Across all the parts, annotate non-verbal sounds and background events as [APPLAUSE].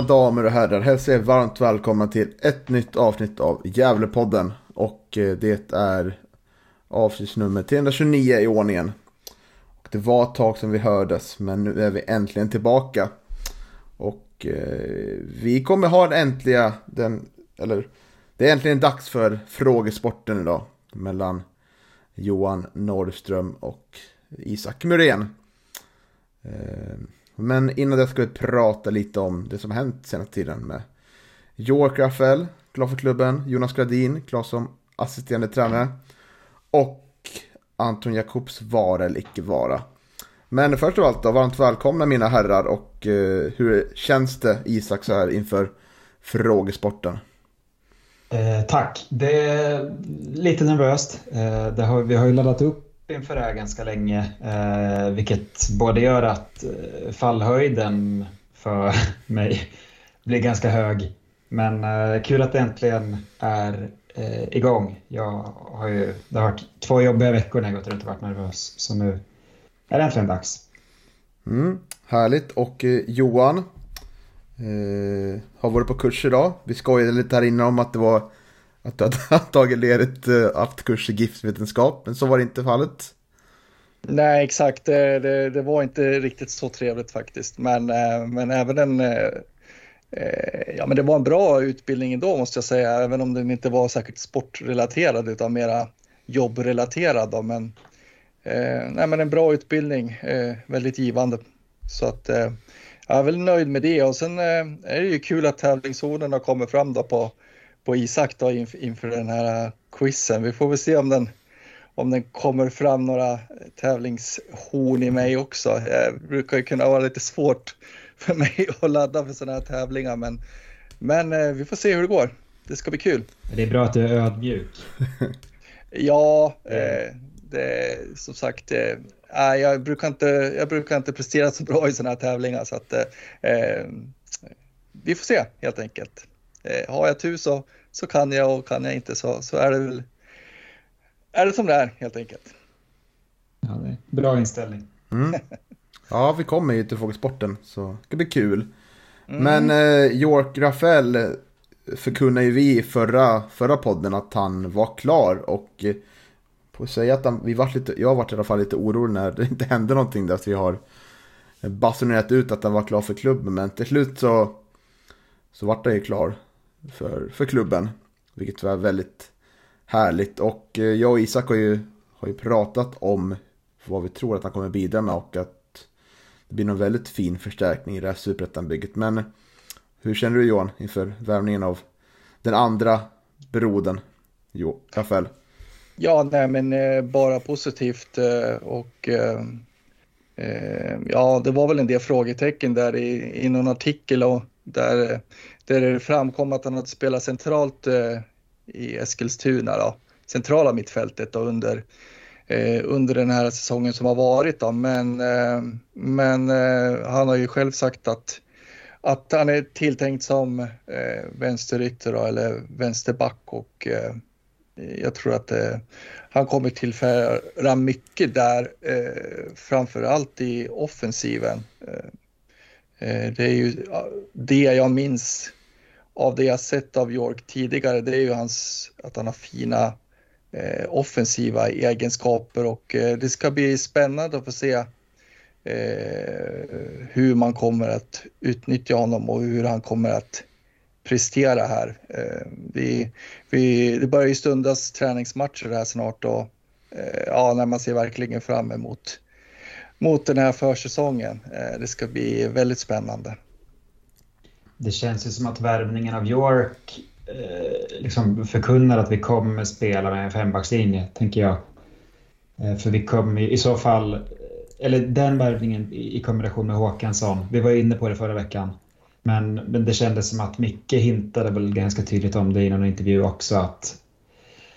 Mina damer och herrar hälsar er varmt välkomna till ett nytt avsnitt av Gävlepodden. Och eh, det är avsnitt nummer 329 i ordningen. Och det var ett tag sedan vi hördes men nu är vi äntligen tillbaka. Och eh, vi kommer ha en äntliga, den, eller det är äntligen dags för frågesporten idag. Mellan Johan Norrström och Isak Muren. Eh, men innan det ska vi prata lite om det som har hänt senaste tiden med York Rafael, klar för klubben, Jonas Gradin, klar som assisterande tränare och Anton Jakobs vara eller icke vara. Men först av allt då, varmt välkomna mina herrar och eh, hur känns det Isak så här inför frågesporten? Eh, tack. Det är lite nervöst. Eh, det har, vi har ju laddat upp inför det här ganska länge, eh, vilket både gör att eh, fallhöjden för [LAUGHS] mig blir ganska hög. Men eh, kul att det äntligen är eh, igång. Jag har ju, det har varit två jobbiga veckor när jag gått runt och varit nervös, så nu är det äntligen dags. Mm, härligt. Och eh, Johan eh, har varit på kurs idag. Vi skojade lite här inne om att det var att du hade [LAUGHS] tagit ledigt eh, haft kurs i giftvetenskap, men så var det inte fallet. Nej, exakt. Det, det, det, var inte riktigt så trevligt faktiskt. Men, eh, men även en... Eh, ja, men det var en bra utbildning ändå måste jag säga, även om den inte var särskilt sportrelaterad utan mera jobbrelaterad. Då. Men, nej, men en bra utbildning, väldigt givande. Så att jag är väl nöjd med det och sen är det ju kul att tävlingsorden har kommit fram då på på Isak då inför den här quizen. Vi får väl se om den, om den kommer fram några tävlingshorn i mig också. Det brukar ju kunna vara lite svårt för mig [LAUGHS] att ladda för sådana här tävlingar men, men eh, vi får se hur det går. Det ska bli kul. Det är bra att du är ödmjuk. [LAUGHS] ja, eh, det, som sagt, eh, jag, brukar inte, jag brukar inte prestera så bra i sådana här tävlingar så att eh, vi får se helt enkelt eh, har jag tur så, så kan jag och kan jag inte så, så är det väl är det som det är helt enkelt. Ja, det är bra inställning. Mm. [LAUGHS] Ja, vi kommer ju till frågesporten så det ska bli kul. Mm. Men eh, York Rafael förkunnade ju vi i förra, förra podden att han var klar och eh, får säga att han, vi var lite, jag var i alla fall lite orolig när det inte hände någonting där så vi har basunerat ut att han var klar för klubben men till slut så så vart han ju klar för, för klubben. Vilket var väldigt härligt. Och eh, jag och Isak har ju, har ju pratat om vad vi tror att han kommer bidra med och att det blir någon väldigt fin förstärkning i det här superettan-bygget. Men hur känner du Johan inför värvningen av den andra brodern, jo, Rafael? Ja, nej men eh, bara positivt eh, och ja, det var väl en del frågetecken där i, i någon artikel och där där det framkom att han hade spelat centralt eh, i Eskilstuna, då, centrala mittfältet då, under, eh, under den här säsongen som har varit. Då. Men, eh, men eh, han har ju själv sagt att, att han är tilltänkt som eh, vänsterytter då, eller vänsterback och eh, jag tror att eh, han kommer tillföra mycket där, eh, framför allt i offensiven. Eh, det är ju det jag minns av det jag sett av York tidigare, det är ju hans, att han har fina eh, offensiva egenskaper och eh, det ska bli spännande att få se eh, hur man kommer att utnyttja honom och hur han kommer att prestera här. Eh, vi, vi, det börjar ju stundas träningsmatcher här snart och eh, ja, när man ser verkligen fram emot mot den här försäsongen. Eh, det ska bli väldigt spännande det känns ju som att värvningen av York eh, liksom förkunnar att vi kommer spela med en fembackslinje, tänker jag. Eh, för vi kommer i så fall, eh, eller den värvningen i kombination med Håkansson, vi var inne på det förra veckan. Men, men det kändes som att Micke hintade väl ganska tydligt om det i någon intervju också att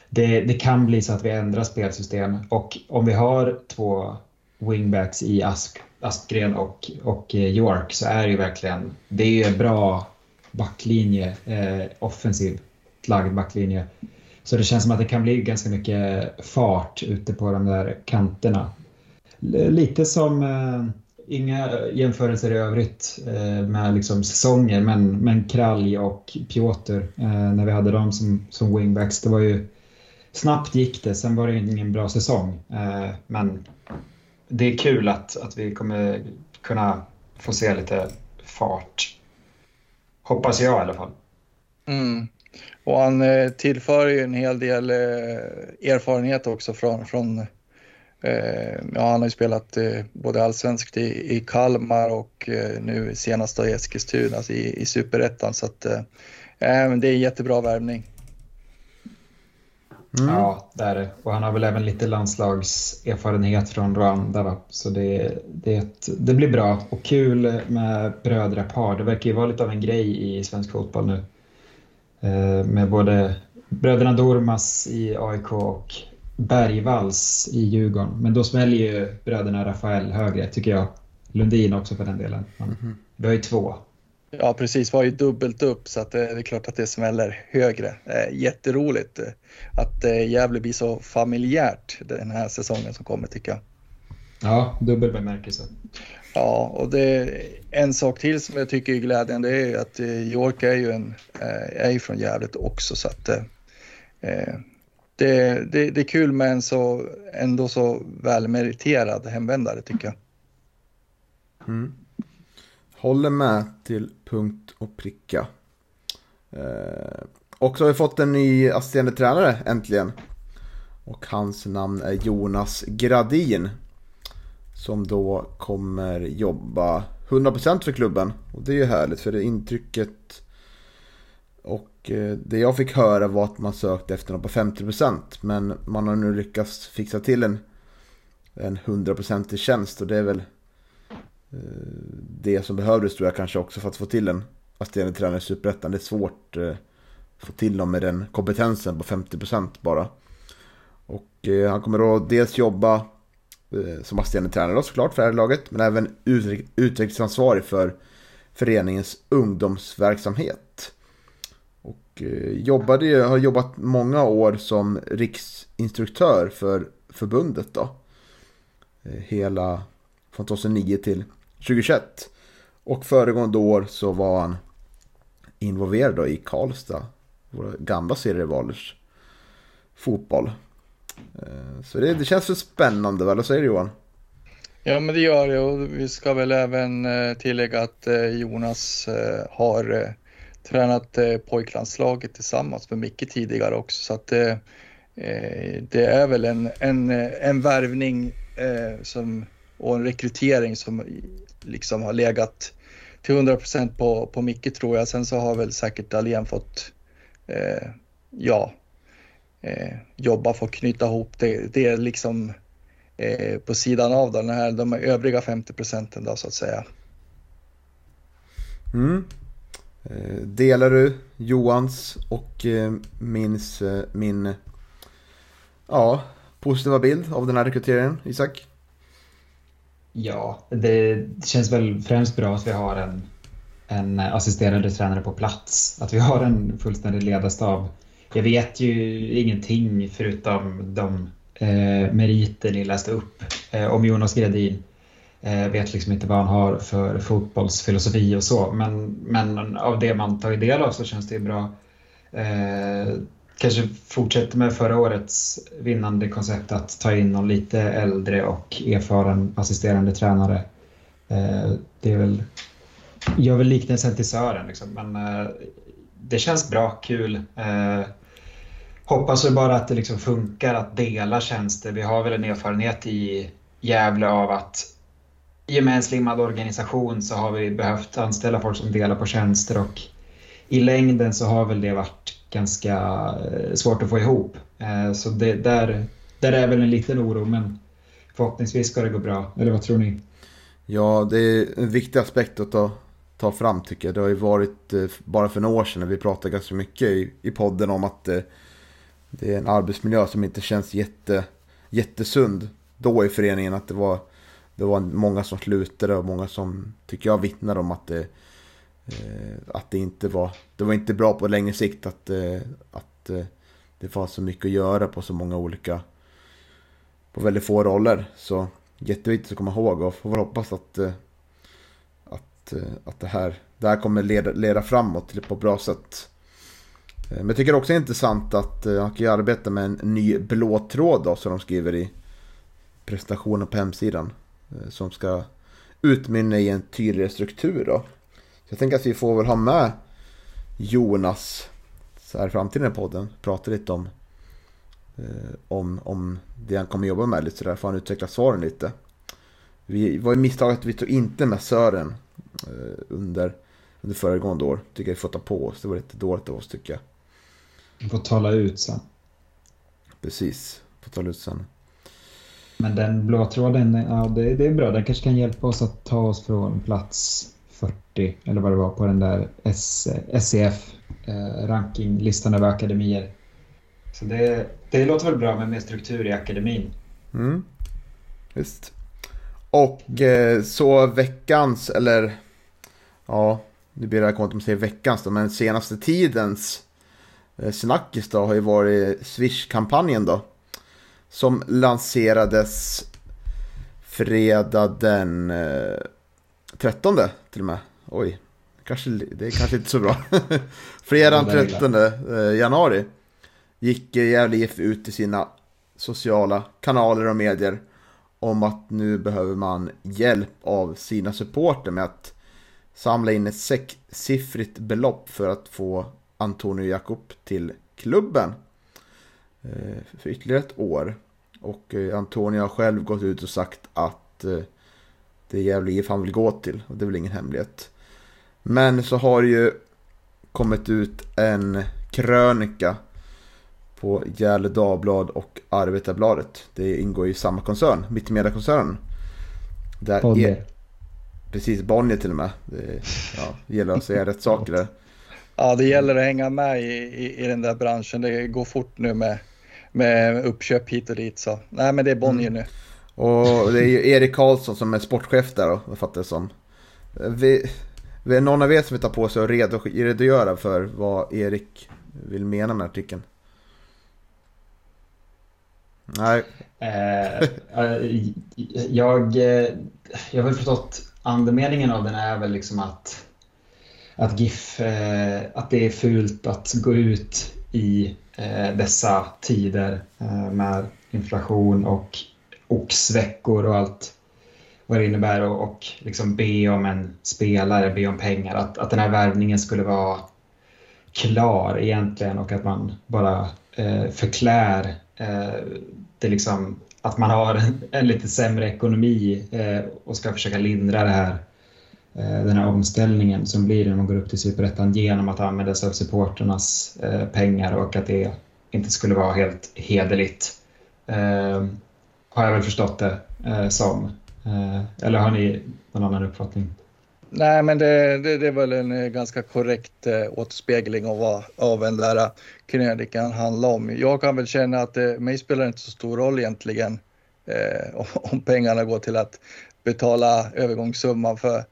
det, det kan bli så att vi ändrar spelsystem och om vi har två wingbacks i Ask, Aspgren och, och eh, York så är det ju verkligen, det är ju en bra backlinje, eh, offensiv lagd backlinje. Så det känns som att det kan bli ganska mycket fart ute på de där kanterna. Lite som, eh, inga jämförelser i övrigt eh, med liksom säsonger, men, men Kralj och Piotr, eh, när vi hade dem som, som wingbacks, det var ju snabbt gick det, sen var det ingen bra säsong. Eh, men det är kul att, att vi kommer kunna få se lite fart. Hoppas jag i alla fall. Mm. Och han eh, tillför ju en hel del eh, erfarenhet också från, från eh, ja, han har ju spelat eh, både allsvenskt i, i Kalmar och eh, nu senast i Eskilstuna alltså i, i superettan. Så att, eh, eh det är en jättebra värvning. Mm. Ja, det är det. Och han har väl även lite landslagserfarenhet från Rwanda. Va? Så det, det, det blir bra och kul med brödrapar. Det verkar ju vara lite av en grej i svensk fotboll nu. Eh, med både bröderna Dormas i AIK och Bergvalls i Djurgården. Men då smäller ju bröderna Rafael högre, tycker jag. Lundin också för den delen. Mm. Vi har ju två. Ja, precis. Var ju dubbelt upp så att det är klart att det smäller högre. Jätteroligt att Gävle blir så familjärt den här säsongen som kommer tycker jag. Ja, dubbel bemärkelse. Ja, och det, en sak till som jag tycker är glädjande är att York är ju en, är ju från Gävle också så att eh, det, det, det, är kul med en så, ändå så välmeriterad hemvändare tycker jag. Mm. Håller med till punkt och pricka. Eh, och så har vi fått en ny assisterande tränare äntligen. Och hans namn är Jonas Gradin. Som då kommer jobba 100% för klubben. Och det är ju härligt för det intrycket och eh, det jag fick höra var att man sökte efter något på 50% men man har nu lyckats fixa till en, en 100% tjänst och det är väl det som behövdes tror jag kanske också för att få till en assisterande tränare i Superettan. Det är svårt att få till dem med den kompetensen på 50% bara. Och eh, han kommer då dels jobba eh, som assisterande tränare då, såklart för det här laget men även utvecklingsansvarig för föreningens ungdomsverksamhet. Och jobbade, har jobbat många år som riksinstruktör för förbundet då. Hela från 2009 till 2021. Och föregående år så var han involverad då i Karlstad, våra gamla serievalers fotboll. Eh, så det, det känns väl spännande, eller Vad säger du Johan? Ja, men det gör det och vi ska väl även eh, tillägga att eh, Jonas har tränat pojklandslaget tillsammans med Micke tidigare också. Så att det, det är väl en, en, en värvning som, och en rekrytering som liksom har legat till 100 procent på, på Micke tror jag. Sen så har väl säkert Dahlén fått, eh, ja, eh, jobba för att knyta ihop det. Det är liksom eh, på sidan av den här, de övriga 50 procenten då så att säga. Mm. Eh, delar du Johans och eh, minns eh, min ja, positiva bild av den här rekryteringen, Isak? Ja, det känns väl främst bra att vi har en, en assisterande tränare på plats. Att vi har en fullständig ledarstab. Jag vet ju ingenting förutom de eh, meriter ni läste upp eh, om Jonas Gradin. Eh, vet liksom inte vad han har för fotbollsfilosofi och så. Men, men av det man tagit del av så känns det ju bra. Eh, kanske fortsätter med förra årets vinnande koncept att ta in någon lite äldre och erfaren assisterande tränare. Eh, det är väl, gör väl liknelsen till Sören liksom. men eh, det känns bra, kul. Eh, hoppas väl bara att det liksom funkar att dela tjänster. Vi har väl en erfarenhet i Gävle av att i och med en slimmad organisation så har vi behövt anställa folk som delar på tjänster och i längden så har väl det varit ganska eh, svårt att få ihop. Eh, så det, där, där är väl en liten oro, men förhoppningsvis ska det gå bra. Eller vad tror ni? Ja, det är en viktig aspekt att ta, ta fram tycker jag. Det har ju varit eh, bara för några år sedan när vi pratade ganska mycket i, i podden om att det är en arbetsmiljö som inte känns jätte, jättesund då i föreningen. Att det var, det var många som slutade och många som tycker jag vittnar om att det, Eh, att det inte var, det var inte bra på längre sikt att, eh, att eh, det fanns så mycket att göra på så många olika, på väldigt få roller. Så jätteviktigt att komma ihåg och får hoppas att, eh, att, eh, att det, här, det här kommer leda, leda framåt på ett bra sätt. Eh, men jag tycker också det är intressant att han kan arbeta med en ny blå tråd då, som de skriver i presentationen på hemsidan. Som ska utmynna i en tydligare struktur då. Jag tänker att vi får väl ha med Jonas så här i framtiden i podden. Prata lite om, eh, om, om det han kommer jobba med lite sådär. Får han utveckla svaren lite. Vi var ju misstaget att vi tog inte med Sören eh, under, under föregående år. Tycker jag vi får ta på oss. Det var lite dåligt av oss tycker jag. Vi får tala ut sen. Precis, får tala ut sen. Men den blå tråden, ja det, det är bra. Den kanske kan hjälpa oss att ta oss från plats 40 eller vad det var på den där SCF eh, rankinglistan över akademier. Så det, det låter väl bra med mer struktur i akademin. Mm. Visst. Och eh, så veckans, eller ja, nu blir det här konstigt att säga veckans då, men senaste tidens eh, snackis då har ju varit Swish-kampanjen då. Som lanserades fredag den eh, 13 till och med. Oj, kanske, det är kanske inte så bra. [LAUGHS] Fredagen 13 eh, januari gick Gävle IF ut i sina sociala kanaler och medier om att nu behöver man hjälp av sina supporter med att samla in ett sexsiffrigt belopp för att få Antonio Jakob till klubben eh, för ytterligare ett år. Och eh, Antonio har själv gått ut och sagt att det är Gävle IF han vill gå till och det är väl ingen hemlighet. Men så har det ju kommit ut en krönika på Gävle Dagblad och Arbetarbladet. Det ingår i samma koncern, Mittmedia-koncernen. Bonnier. Är, precis, Bonnier till och med. Det ja, gäller att säga rätt [LAUGHS] saker där. Ja, det gäller att hänga med i, i, i, den där branschen. Det går fort nu med, med uppköp hit och dit. Så. Nej, men det är Bonnier mm. nu. Och det är ju Erik Karlsson som är sportchef där då, vad fattar jag som. Vi, är någon av er som vill ta på sig och redogöra för vad Erik vill mena med artikeln? Nej. Eh, jag, eh, jag har väl förstått andemeningen av den är väl liksom att, att GIF, eh, att det är fult att gå ut i eh, dessa tider eh, med inflation och oxveckor och allt vad det innebär och, och liksom be om en spelare, be om pengar. Att, att den här värvningen skulle vara klar egentligen och att man bara eh, förklär eh, det liksom, att man har en, en lite sämre ekonomi eh, och ska försöka lindra det här, eh, den här omställningen som blir när man går upp till Superettan genom att använda sig av supporternas eh, pengar och att det inte skulle vara helt hederligt. Eh, har jag väl förstått det eh, som. Eh, eller har ni någon annan uppfattning? Nej, men det, det, det är väl en eh, ganska korrekt eh, återspegling av vad av en där eh, krönikan handlar om. Jag kan väl känna att eh, mig spelar inte så stor roll egentligen eh, om pengarna går till att betala övergångssumman för,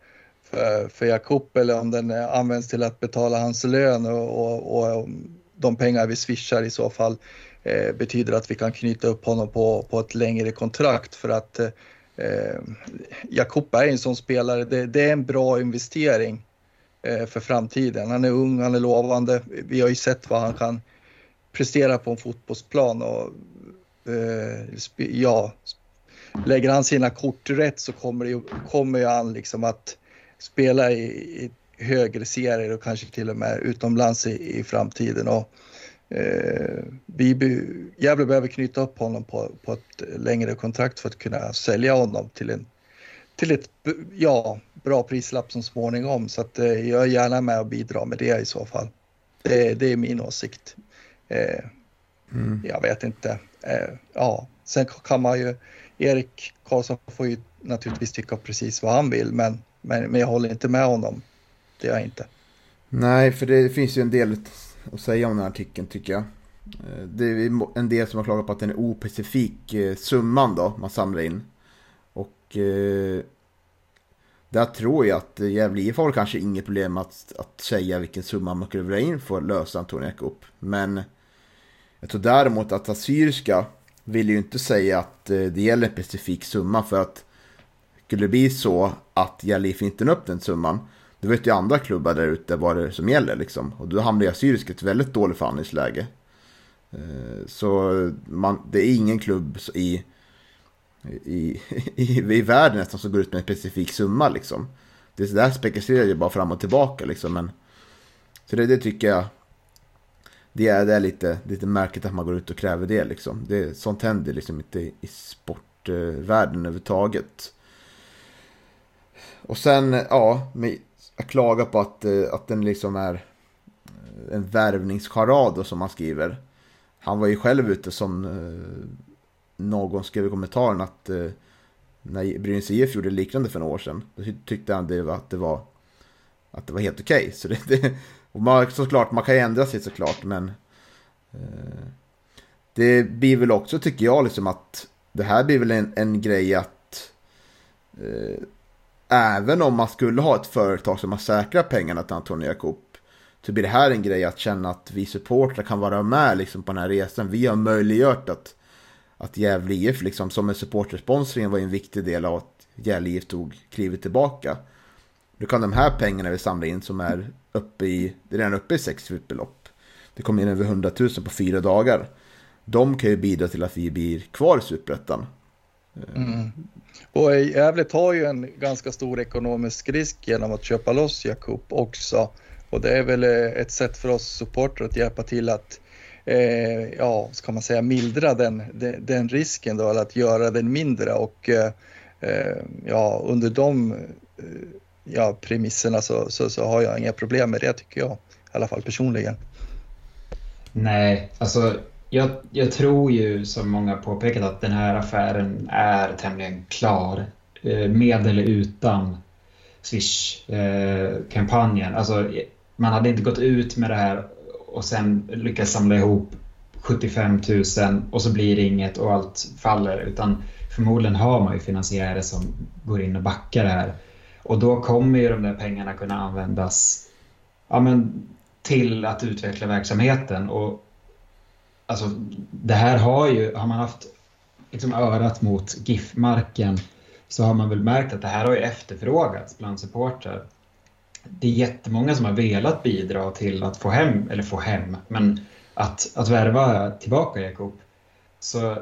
för, för Jakob eller om den används till att betala hans lön och, och, och de pengar vi swishar i så fall eh, betyder att vi kan knyta upp honom på, på ett längre kontrakt för att eh, Jakob är en sån spelare, det, det är en bra investering eh, för framtiden. Han är ung, han är lovande. Vi har ju sett vad han kan prestera på en fotbollsplan och eh, ja, lägger han sina kort rätt så kommer, det, kommer han liksom att spela i, i högre serier och kanske till och med utomlands i, i framtiden. Och, Eh, vi, Gävle behöver knyta upp honom på, på ett längre kontrakt för att kunna sälja honom till, en, till ett ja, bra prislapp så småningom. Så att, eh, jag är gärna med och bidrar med det i så fall. Det, det är min åsikt. Eh, mm. Jag vet inte. Eh, ja, sen kan man ju, Erik Karlsson får ju naturligtvis tycka precis vad han vill, men, men, men jag håller inte med honom. Det gör jag inte. Nej, för det finns ju en del att säga om den här artikeln tycker jag. Eh, det är en del som har klagat på att den är opecifik, eh, summan då man samlar in. Och eh, där tror jag att eh, Gävle IF har kanske inget problem att, att säga vilken summa man skulle vilja in för att lösa Antonija Cup. Men jag tror däremot att Assyriska vill ju inte säga att det gäller en specifik summa för att skulle det bli så att Gävle IF inte når upp den summan då vet ju andra klubbar där ute vad det är som gäller liksom. Och då hamnar ju Assyriska i ett väldigt dåligt förhandlingsläge. Eh, så man, det är ingen klubb i, i, [LAUGHS] i, i världen nästan som går ut med en specifik summa liksom. Det där spekulerar ju bara fram och tillbaka liksom. Men, så det, det tycker jag det är, det är lite, lite märkligt att man går ut och kräver det liksom. Det, sånt händer liksom inte i, i sportvärlden överhuvudtaget. Och sen, ja, med, jag klagar på att, eh, att den liksom är eh, en värvningscharad som man skriver. Han var ju själv ute som eh, någon skrev i kommentaren att när Brynäs IF gjorde liknande för några år sedan. Då tyckte han det var, att det var att det var helt okej. Okay. Så det, det, och man, såklart, man kan ju ändra sig såklart men eh, det blir väl också tycker jag liksom att det här blir väl en, en grej att eh, även om man skulle ha ett företag som har säkrat pengarna till Antonio Coop så blir det här en grej att känna att vi supportrar kan vara med liksom, på den här resan. Vi har möjliggjort att, att Gävle IF liksom, som en supportersponsring var en viktig del av att Gävle IF tog klivet tillbaka. Nu kan de här pengarna vi samlar in som är uppe i, det är redan uppe i sex belopp. Det kommer in över 100 000 på fyra dagar. De kan ju bidra till att vi blir kvar i Superettan. Mm. Och Gävle tar ju en ganska stor ekonomisk risk genom att köpa loss Jakob också. Och det är väl eh, ett sätt för oss supportrar att hjälpa till att eh, ja, ska man säga mildra den, den, den, risken då, eller att göra den mindre och eh, eh ja, under de eh, ja, premisserna så, så, så, har jag inga problem med det tycker jag, i alla fall personligen. Nej, alltså jag, jag tror ju som många påpekat att den här affären är tämligen klar. Eh, med eller utan Swish-kampanjen. Alltså, man hade inte gått ut med det här och sen lyckats samla ihop 75 000 och så blir det inget och allt faller. Utan förmodligen har man ju finansiärer som går in och backar det här. Och då kommer ju de där pengarna kunna användas ja, men, till att utveckla verksamheten. Och, alltså, det här har ju, har man haft liksom, örat mot GIF-marken så har man väl märkt att det här har ju efterfrågats bland supportrar det är jättemånga som har velat bidra till att få hem, eller få hem, men att, att värva tillbaka Jakob. Så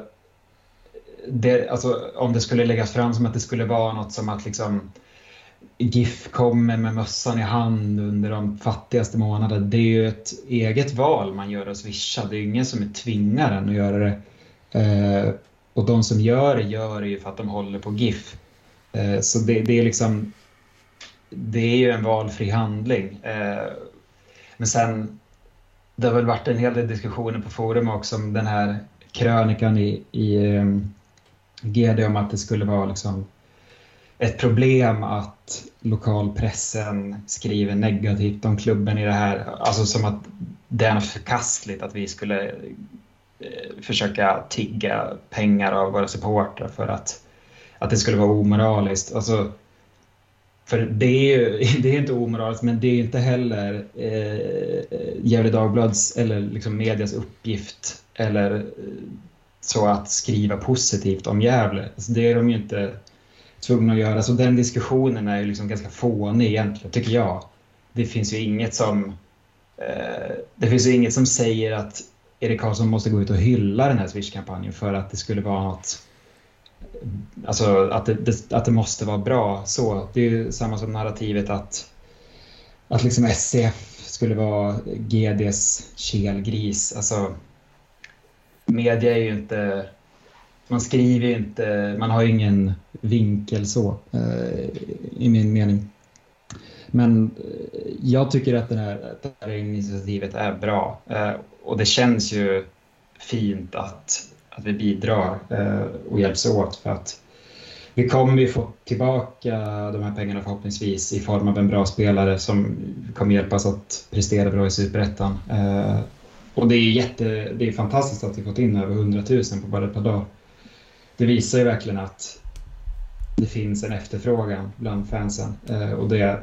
det, alltså, om det skulle läggas fram som att det skulle vara något som att liksom GIF kommer med mössan i hand under de fattigaste månaderna. Det är ju ett eget val man gör att swisha. Det är ingen som tvingar en att göra det. Eh, och de som gör det gör det ju för att de håller på GIF. Eh, så det, det, är liksom det är ju en valfri handling. Eh, men sen, det har väl varit en hel del diskussioner på forum också om den här krönikan i, i eh, GD om att det skulle vara liksom ett problem att lokalpressen skriver negativt om klubben i det här. Alltså som att det är något förkastligt att vi skulle eh, försöka tigga pengar av våra supportrar för att, att det skulle vara omoraliskt. Alltså, för det är ju [LAUGHS] det är inte omoraliskt, men det är inte heller eh, Gefle Dagblads eller liksom medias uppgift eller eh, så att skriva positivt om Gävle. Alltså det är de ju inte tvungna att göra. Så den diskussionen är ju liksom ganska fånig egentligen, tycker jag. Det finns ju inget som eh, det finns ju inget som säger att Erik Karlsson måste gå ut och hylla den här Swish-kampanjen för att det skulle vara något Alltså att det, det, att det måste vara bra så. Det är ju samma som narrativet att, att liksom SCF skulle vara GDs kelgris. Alltså, media är ju inte... Man skriver ju inte... Man har ju ingen vinkel så, eh, i min mening. Men eh, jag tycker att, den här, att det här initiativet är bra eh, och det känns ju fint att, att vi bidrar och hjälps åt för att vi kommer ju få tillbaka de här pengarna förhoppningsvis i form av en bra spelare som kommer hjälpa oss att prestera bra i Superettan. Och det är, jätte, det är fantastiskt att vi fått in över 100 000 på bara ett par dagar. Det visar ju verkligen att det finns en efterfrågan bland fansen. Eh, och det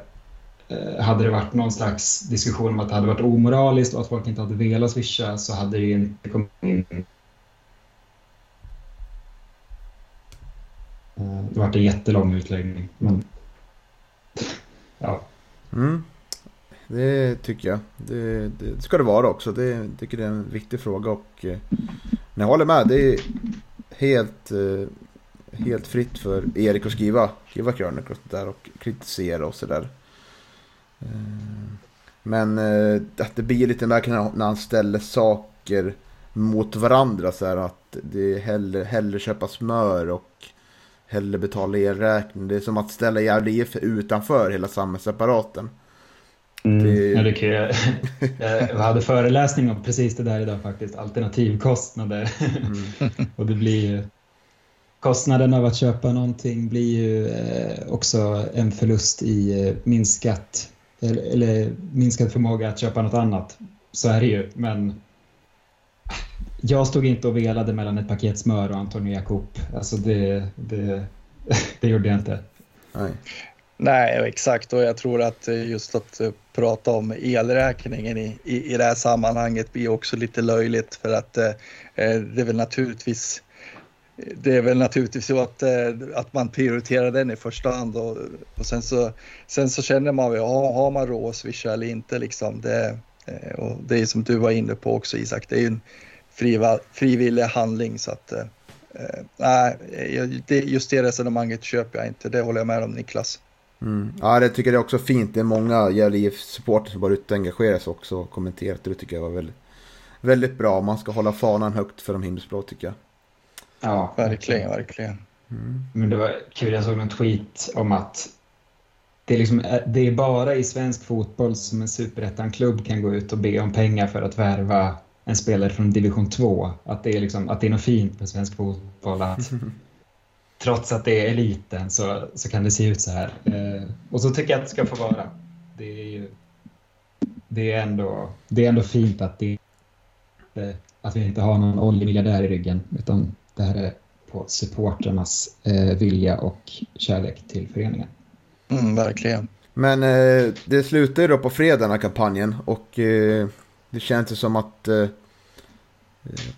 Eh, hade det varit någon slags diskussion om att det hade varit omoraliskt och att folk inte hade velat swisha så hade det ju inte kommit in. Eh, det varit en jättelång utläggning. Men... Ja. Mm. Det tycker jag. Det, det, ska det vara också. Det jag tycker det är en viktig fråga och eh, jag håller med. Det är helt, helt fritt för Erik att skriva, skriva krönikor och, och kritisera och sådär. Eh, men eh, att det blir lite märkligt när han ställer saker mot varandra. Så här att det är hellre, hellre köpa smör och hellre betala elräkning. Det är som att ställa Gävle IF utanför hela samhällsapparaten. Mm, det... Det kan [LAUGHS] jag, hade föreläsning om precis det där idag faktiskt, alternativkostnader. Mm. [LAUGHS] och det blir ju, kostnaden av att köpa någonting blir ju eh, också en förlust i minskat eller, eller minskad förmåga att köpa något annat. Så är det ju, men jag stod inte och velade mellan ett paket smör och Antonio Jakob. Alltså det, det, [LAUGHS] det gjorde jag inte. Nej. Nej, exakt. Och jag tror att eh, just att eh, prata om elräkningen i, i, i det här sammanhanget blir också lite löjligt för att eh, eh det är väl naturligtvis det är väl naturligtvis så att, att man prioriterar den i första hand och, och sen, så, sen så känner man väl, ja, har man råd att swisha eller inte liksom. Det, och det är som du var inne på också Isak, det är ju en friva, frivillig handling så att nej, just det resonemanget köper jag inte, det håller jag med om Niklas. Mm. Ja, det tycker jag också fint. Det är många Gävle IF-supportrar som var ute och engagerade sig också och kommenterat det. Tycker jag var väldigt, väldigt bra. Man ska hålla fanan högt för de himmelsblå tycker jag. Ja, verkligen, verkligen. Mm. Men det var kul, jag såg en tweet om att det är, liksom, det är bara i svensk fotboll som en superettan-klubb kan gå ut och be om pengar för att värva en spelare från division 2. Att det är, liksom, att det är något fint med svensk fotboll. Att, [LAUGHS] trots att det är eliten så, så kan det se ut så här. Eh, och så tycker jag att det ska få vara. Det är, ju, det är, ändå, det är ändå fint att, det, att vi inte har någon oljemiljardär i ryggen. Utan det här är på supporternas eh, vilja och kärlek till föreningen. Mm, verkligen. Men eh, det slutar ju då på fredag den här kampanjen och eh, det känns ju som att eh,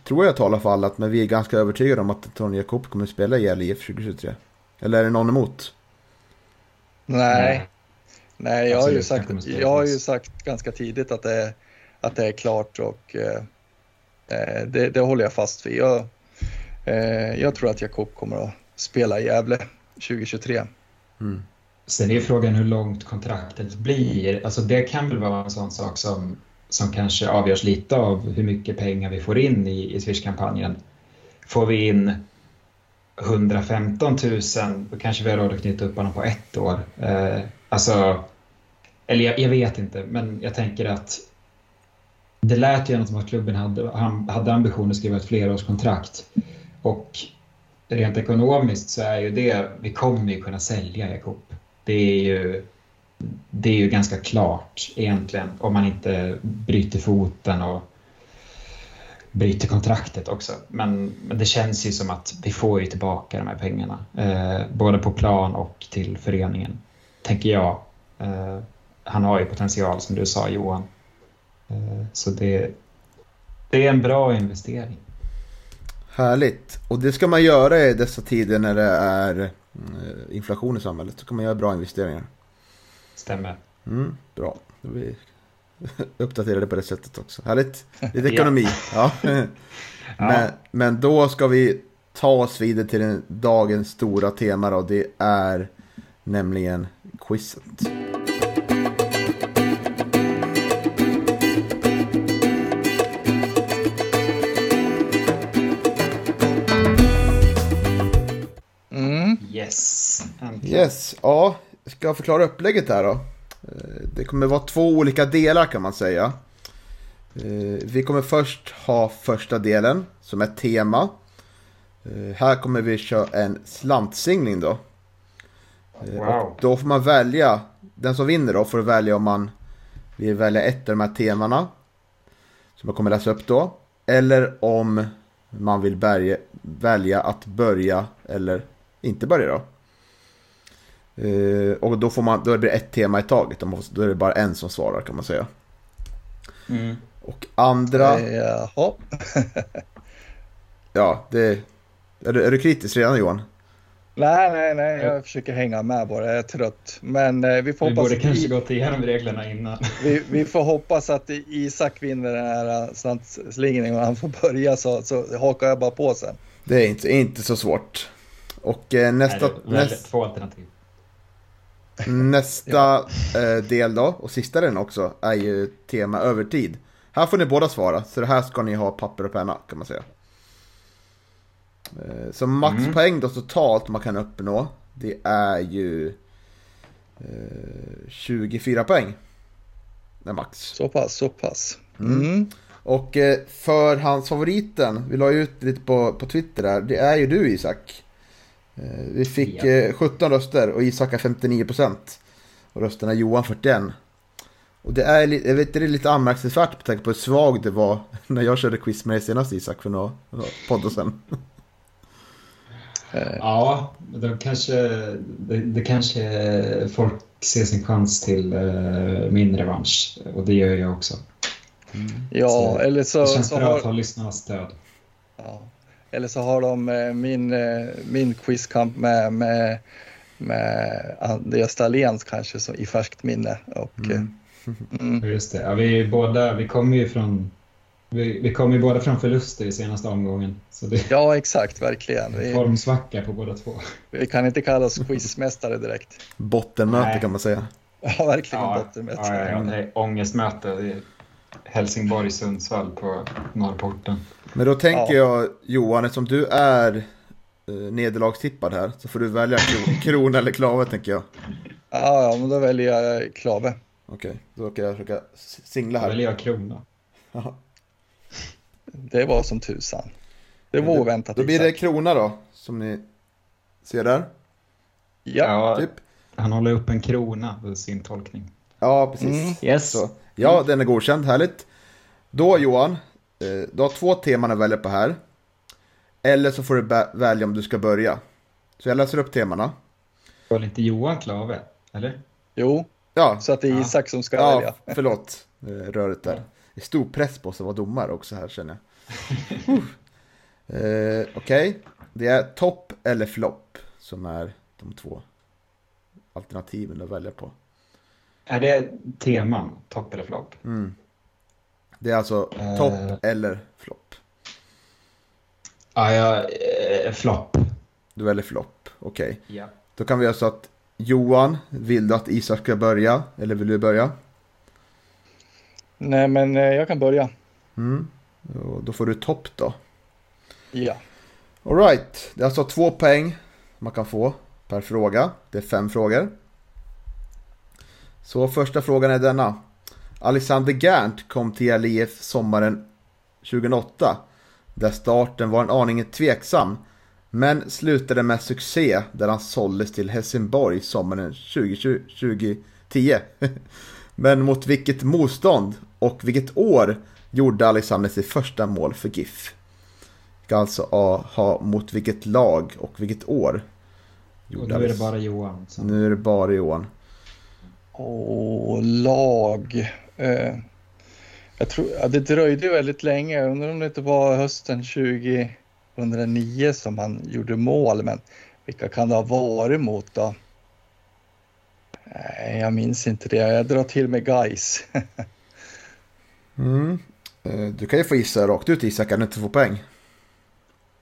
tror jag i alla fall att men vi är ganska övertygade om att Tony Jakob kommer att spela i Gävle IF 2023. Eller är det någon emot? Nej, nej jag, har ju sagt, jag har ju sagt ganska tidigt att det är, att det är klart och eh, eh det, det håller jag fast vid. Jag, Eh, jag tror att Jakob kommer att spela i Gävle 2023. Mm. Sen är frågan hur långt kontraktet blir. Alltså det kan väl vara en sån sak som, som kanske avgörs lite av hur mycket pengar vi får in i, i Swish-kampanjen. Får vi in 115 000, då kanske vi har råd att knyta upp honom på ett år. Eh, alltså, eller jag, jag, vet inte, men jag tänker att det lät ju som att klubben hade, hade ambition att skriva ett flerårskontrakt. Och rent ekonomiskt så är ju det, vi kommer ju kunna sälja Jakob. Det är ju, det är ju ganska klart egentligen om man inte bryter foten och bryter kontraktet också. Men, men det känns ju som att vi får ju tillbaka de här pengarna. Eh, både på plan och till föreningen, tänker jag. Eh, han har ju potential som du sa Johan. Eh, så det, det är en bra investering. Härligt. Och det ska man göra i dessa tider när det är eh, inflation i samhället. Så kan man göra bra investeringar. Stämmer. Mm, bra. Då vi [LAUGHS] uppdaterade på det sättet också. Härligt. Lite ekonomi. [LAUGHS] ja. men, men då ska vi ta oss vidare till den, dagens stora tema och det är nämligen quizet. Yes. Yes, ja. Ska jag förklara upplägget här då? Eh, det kommer vara två olika delar kan man säga. Eh, vi kommer först ha första delen som är tema. Eh, här kommer vi köra en slantsingling då. Wow. Och då får man välja, den som vinner då får välja om man vill välja ett av de här temana. Som jag kommer läsa upp då. Eller om man vill välja att börja eller inte börja då. Eh, och då, får man, då blir det ett tema i taget. Då är det bara en som svarar kan man säga. Mm. Och andra, Eh, Jaha. [LAUGHS] ja det... Är du, är du kritisk redan Johan? Nej, nej, nej, jag försöker hänga med bara. Jag är trött. Men eh, vi får Vi hoppas borde att kanske I, gått igenom reglerna innan. [LAUGHS] vi, vi får hoppas att Isak vinner den här eh, slantslingningen och han får börja så, så hakar jag bara på sen. Det är inte, inte så svårt. Och eh, nästa, Nej, det är väldigt näst, två alternativ. Nästa eh, del då, och sista den också, är ju tema övertid. Här får ni båda svara, så det här ska ni ha papper och penna kan man säga. Eh, så maxpoäng då totalt man kan uppnå, det är ju eh, 24 poäng. Det är max. Så pass, så pass. Mm. Och eh, förhandsfavoriten, vi la ut lite på, på Twitter där, det är ju du Isak. Eh, vi fick Ja. eh, 17 röster och Isak har 59%. Och rösterna Johan 41. Och det är, jag vet, det är lite anmärkningsvärt med tanke på hur svag det var [LAUGHS] när jag körde quiz med dig senast Isak för några, några poddar sedan. Ja, då kanske, det, det kanske folk ser sin chans till eh, min revansch. Och det gör jag också. Ja, Så eller så, Det känns så bra att har, ha lyssnarnas stöd. ja, eller så har de eh, min, eh, min quizkamp med, med, med Andreas Dahlén kanske så, i färskt minne. Och, Mm. eh, mm. Ja, Just det. Ja, vi, båda, vi kommer ju från vi, vi kommer ju båda från förluster i senaste omgången. Så det Ja, exakt, verkligen. en Vi, formsvacka på båda två. vi kan inte kalla oss quizmästare direkt. Bottenmöte Nej. kan man säga. Ja, verkligen Ja, bottenmästare. ja, ja, det är ångestmöte Helsingborg-Sundsvall på Norrporten. Men då tänker Ja. jag Johan, eftersom du är eh, nederlagstippad här så får du välja kro- [LAUGHS] krona eller klave tänker jag. Ja, ja, men då väljer jag Klave. Okej, då kan jag försöka singla Då här. väljer jag krona. Det var som tusan. Det var oväntat. Då blir det krona då, som ni ser där. Ja, Typ. Han håller upp en krona i sin tolkning. Ja, precis. Mm. Yes. Så. Ja, den är godkänd, härligt. Då Johan, eh, du har två teman att välja på här. Eller så får du välja om du ska börja. Så jag läser upp temana. Var inte Johan Klave? Eller? jo, Ja, så att det är Ja. Isak som ska ja välja. förlåt. eh, Röret där. Det är stor press på sig att vara domare också här känner jag. [LAUGHS] uh, Okej, det är topp eller flopp som är de två alternativen att välja på. Är det teman? Topp eller flopp? Mm. Det är alltså Eh. topp eller flopp. Ja, jag... Eh, flopp. Du väljer flopp, okej. Ja. Då kan vi göra så att Johan, vill du att Isak ska börja? Eller vill du börja? Nej, men eh, jag kan börja. Mm. Då får du topp då. Ja. Alright, det är alltså två poäng man kan få per fråga. Det är fem frågor. Så första frågan är denna. Alexander Gerndt kom till LIF sommaren 2008. Där starten var en aning tveksam. Men slutade med succé där han såldes till Helsingborg sommaren 2020, 2010. [LAUGHS] Men mot vilket motstånd och vilket år gjorde Alexander sitt första mål för GIF? Ska alltså ha, mot vilket lag och vilket år. Och nu är det bara Johan. Så. Nu är det bara Johan. Och lag. Eh, jag tror, ja, det dröjde väldigt länge. Jag undrar om det inte var hösten 2009 som han gjorde mål. Men vilka kan det ha varit mot då? Nej, jag minns inte det. Jag drar till med guys. [LAUGHS] Mm. Eh, Du kan ju få gissa rakt ut Isak, kan du inte få poäng?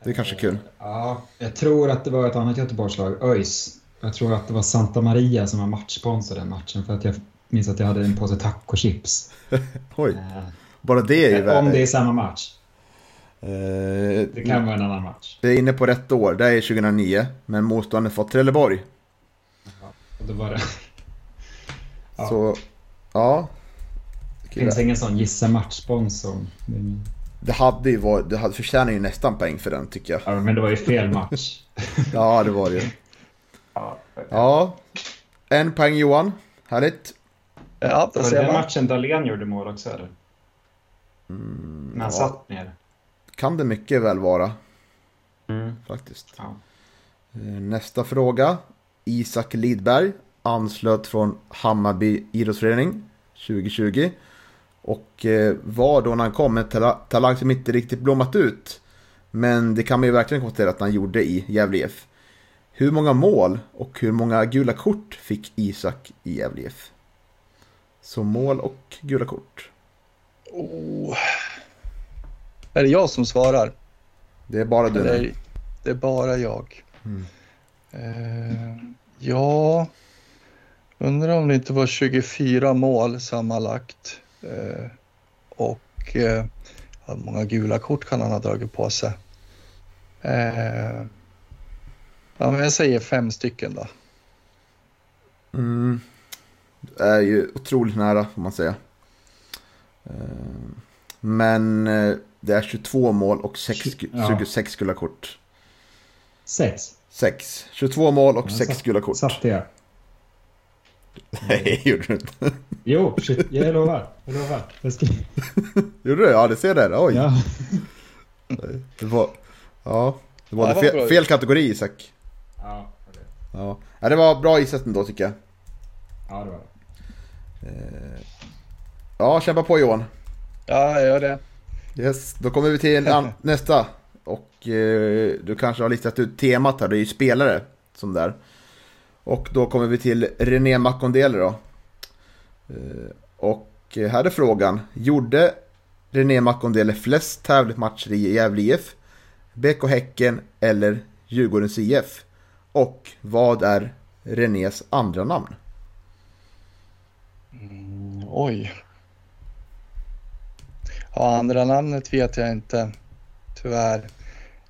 Det är kanske kul. Ja, jag tror att det var ett annat Göteborgslag, ÖIS. Jag tror att det var Santa Maria som var matchsponsor den matchen för att jag minns att jag hade en påse tacochips. [LAUGHS] Oj, Eh, bara det är ju Om värre. det är samma match. Eh, Det kan vara en annan match. Det är inne på rätt år, det är 2009. Men motståndet var Trelleborg. Ja, och då var det... [LAUGHS] Ja. Så, ja. Det finns ingen sån gissa matchsponsor. Det- Det hade ju varit, det hade förtjänar ju nästan poäng för den tycker jag. Ja, men det var ju fel match. [LAUGHS] Ja, det var det ju. Ja. Ja. En poäng Johan. Härligt. Ja, där Var det den matchen Dahlén gjorde mål också eller? När han ja. satt ner. Kan det mycket väl vara faktiskt. Ja. Eh, Nästa fråga. Isak Lidberg anslöt från Hammarby idrottsförening 2020. Och eh, var då när han kom en tala- talang som inte riktigt blommat ut. Men det kan man ju verkligen konstatera att han gjorde i Gävle IF. Hur många mål och hur många gula kort fick Isak i Gävle IF? Så mål och gula kort. Oh. Är det jag som svarar? Det är bara du är, det är bara jag. Mm. Eh, ja, undrar om det inte var 24 mål sammanlagt. Eh, och eh, hur många gula kort kan han ha dragit på sig? Eh, ja, men jag säger fem stycken då. Mm. Det är ju otroligt nära får man säga. Eh, Men eh, det är 22 mål och 6, Ja. 26 gula kort. Sex. 6. 22 mål och Ja, 6 satt- gula kort. Satte jag. Nej, gjorde du inte. [LAUGHS] Jo, jag lovar. Jag lovar. Jag ska... [LAUGHS] Gjorde du? Ja, det ser där. Oj. Ja. Det var, ja, det var Ja, det fel, fel kategori Isak. Ja, Ja. ja, det var bra gissat ändå tycker jag. ja, det var det. Ja, kämpa på Johan. Ja, jag gör det. Yes, då kommer vi till [LAUGHS] nästa. Och eh, du kanske har listat ut temat här, det är ju spelare som där. Och då kommer vi till René Makondele då. Eh, och eh, här är frågan. Gjorde René Makondele flest tävlingsmatcher i Gävle IF, BK Häcken eller Djurgårdens IF? Och vad är Renés andra namn? Mm, oj. Ja, andra namnet vet jag inte, tyvärr.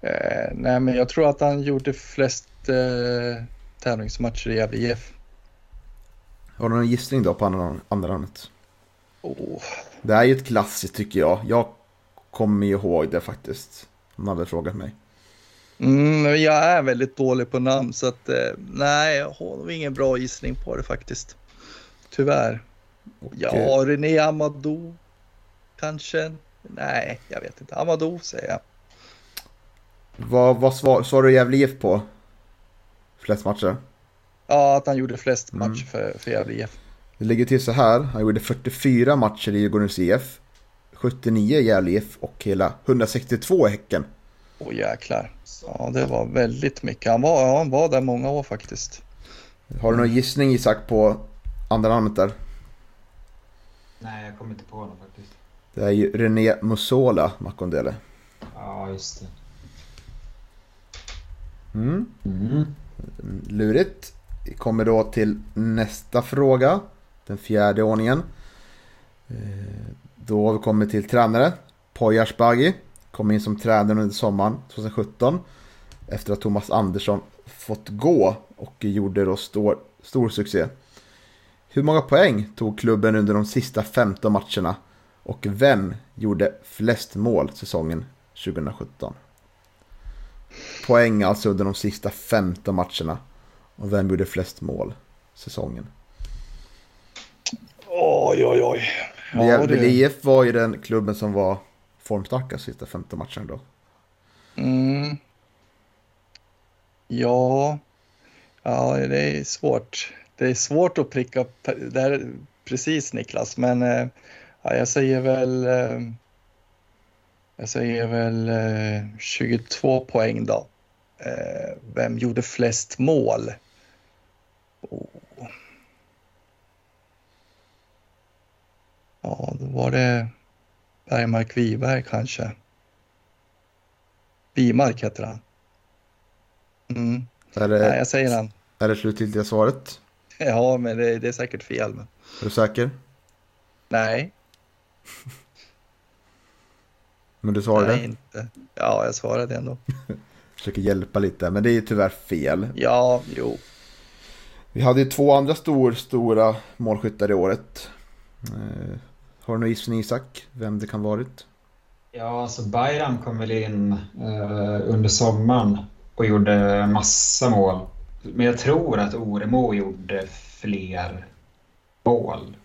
Eh, nej, men jag tror att han gjorde flest eh, tävlingsmatcher i Gävle IF. Har du någon gissning då på andra, andra namnet? Oh. Det är ju ett klassiskt tycker jag. Jag kommer ihåg det faktiskt. Om hade frågat mig. Mm, jag är väldigt dålig på namn så att eh, nej, jag har nog ingen bra gissning på det faktiskt. Tyvärr. Ja, eh, René Amadou kanske? Nej, jag vet inte. Amadou säger jag. Vad, vad svar, svarade Gävle IF på? Flest matcher? Ja, att han gjorde flest Mm. matcher för, för Gävle IF. Det ligger till så här. Han gjorde 44 matcher i Djurgårdens IF. 79 i Gävle IF och hela 162 i Häcken. Åh jäklar. Ja, det var väldigt mycket. Han var, ja, han var där många år faktiskt. Har du någon gissning Isak på andra namnet där? Nej, jag kommer inte på honom faktiskt. Det är ju René Musola Makondele. Ja, just det. Mm. Mm. Lurigt. Vi kommer då till nästa fråga. Den fjärde ordningen. Eh, Då har vi kommit till tränare. Poya Asbaghi kom in som tränare under sommaren 2017. Efter att Thomas Andersson fått gå och gjorde då stor, stor succé. Hur många poäng tog klubben under de sista 15 matcherna? Och vem gjorde flest mål säsongen 2017? Poäng alltså under de sista 15 matcherna. Och vem gjorde flest mål säsongen? Oj, oj, oj. Ja, det- IF var ju den klubben som var formstarka sista 15 matcherna då. Mm. Ja. ja, det är svårt. Det är svårt att pricka där precis Niklas, men eh, ja, jag säger väl. Eh, jag säger väl eh, 22 poäng då. Vem gjorde flest mål? Oh. Ja, då var det Bergmark Wiberg kanske. Wimark heter han. Mm. Är Nej, det, jag säger han. är det slutgiltiga svaret? [LAUGHS] Ja, men det, det är säkert fel. Men... Är du säker? Nej, [LAUGHS] Men du svarade? nej inte. Ja, jag svarade ändå. [LAUGHS] Försöker hjälpa lite, men det är ju tyvärr fel. Ja, jo. Vi hade ju två andra stor, stora målskyttar i året. Har du någon gissning Isak? Vem det kan varit? Ja, alltså Bayram kom väl in eh, under sommaren och gjorde massa mål. Men jag tror att Oremo gjorde fler mål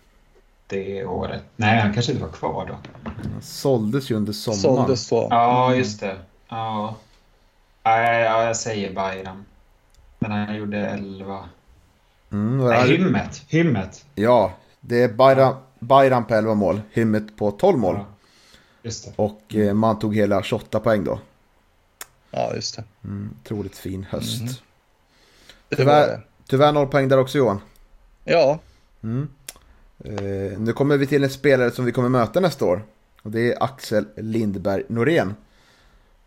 det året. Nej, han kanske inte var kvar då. Han såldes ju under sommaren. Såldes så. Ja, just det. Ja, Nej, ja jag säger Bayram. Men han gjorde 11. Mm, Nej, Hymmet. Hymmet. Ja, det är Bayram, Bayram på 11 mål, Hymmet på 12 mål. Ja, just det. Och eh, man tog hela 28 poäng då. Ja, just det. Mm, otroligt fin höst. Det Tyvärr-. Tyvärr noll poäng där också Johan. Ja, Mm. Eh, nu kommer vi till en spelare som vi kommer möta nästa år. Och det är Axel Lindberg Norén.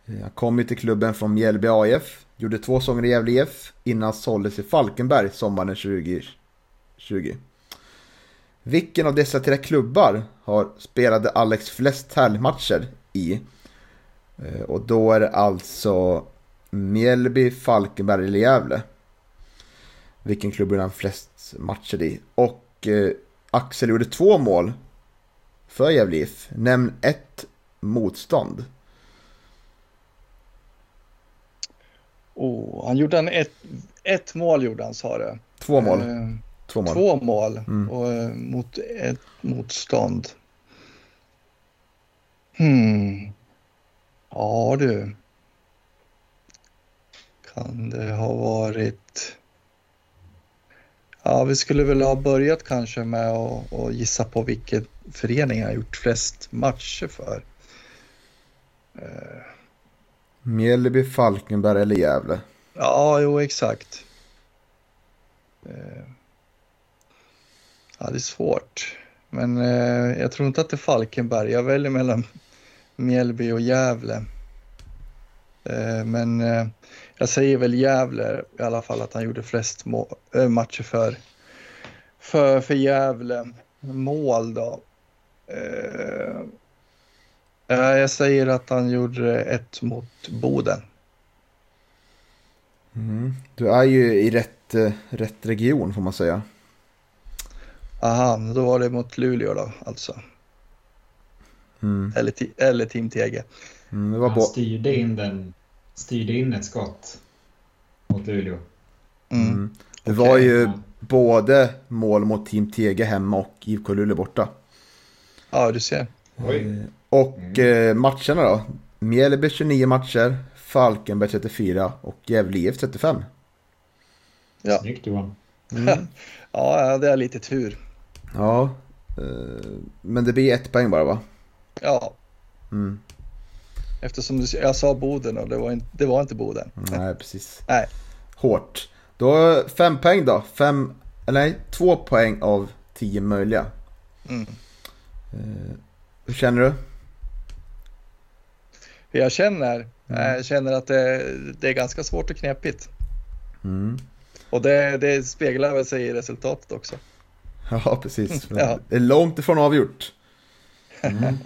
Eh, Han kom ju till klubben från Mjällby AIF. Gjorde två säsonger i Gävle IF innan såldes i Falkenberg sommaren 2020. Vilken av dessa tre klubbar har spelade Alex flest tävlingsmatcher i? Eh, Och då är det alltså Mjällby, Falkenberg eller Gävle. Vilken klubb gjorde han flest matcher i? Och eh, Axel gjorde två mål för Gävle IF. Nämn ett motstånd. oh, han gjorde en ett, ett mål gjorde han sa det. Två mål. Eh, Två mål. Två mål Mm. och, eh, mot ett motstånd. Hmm. Ja du. Kan det ha varit... Ja, vi skulle väl ha börjat kanske med att, att gissa på vilken förening han gjort flest matcher för. Eh, Mjällby, Falkenberg eller Gävle. Ja, jo exakt. Ja, det är svårt. Men eh, jag tror inte att det är Falkenberg. Jag väljer mellan Mjällby och Gävle. Eh, men eh, jag säger väl Gävle i alla fall att han gjorde flest eh, matcher för, för, för Gävle. Mål då? Eh, eh, jag säger att han gjorde ett mot Boden. Mm. Du är ju i rätt, eh, rätt region får man säga. Aha, då var det mot Luleå då alltså. Mm. Eller, eller Team TG. Mm, det var Han styrde in, den, styrde in ett skott mot Luleå. Mm. mm. Det Okej. var ju Ja. både mål mot Team TG hemma och IFK Luleå borta. Ja, du ser. Oj. Eh, Och eh, matcherna då? Mjällby 29 matcher, Falkenberg 34 och Gävle IF 35. Ja. Snyggt Johan. Mm. [LAUGHS] Ja, det är lite tur. Ja, eh, men det blir ett poäng bara va? Ja, Mm. eftersom du, jag sa Boden och det var, inte, det var inte Boden. Nej, precis. [LAUGHS] Nej. Hårt. Då fem poäng då. Fem, eller nej, två poäng av tio möjliga. Mm. Eh, hur känner du? Hur jag känner? Jag känner att det, det är ganska svårt och knepigt. Mm. Och det, det speglar väl sig i resultatet också. [LAUGHS] Ja, precis. Men Ja. Det är långt ifrån avgjort. Mm.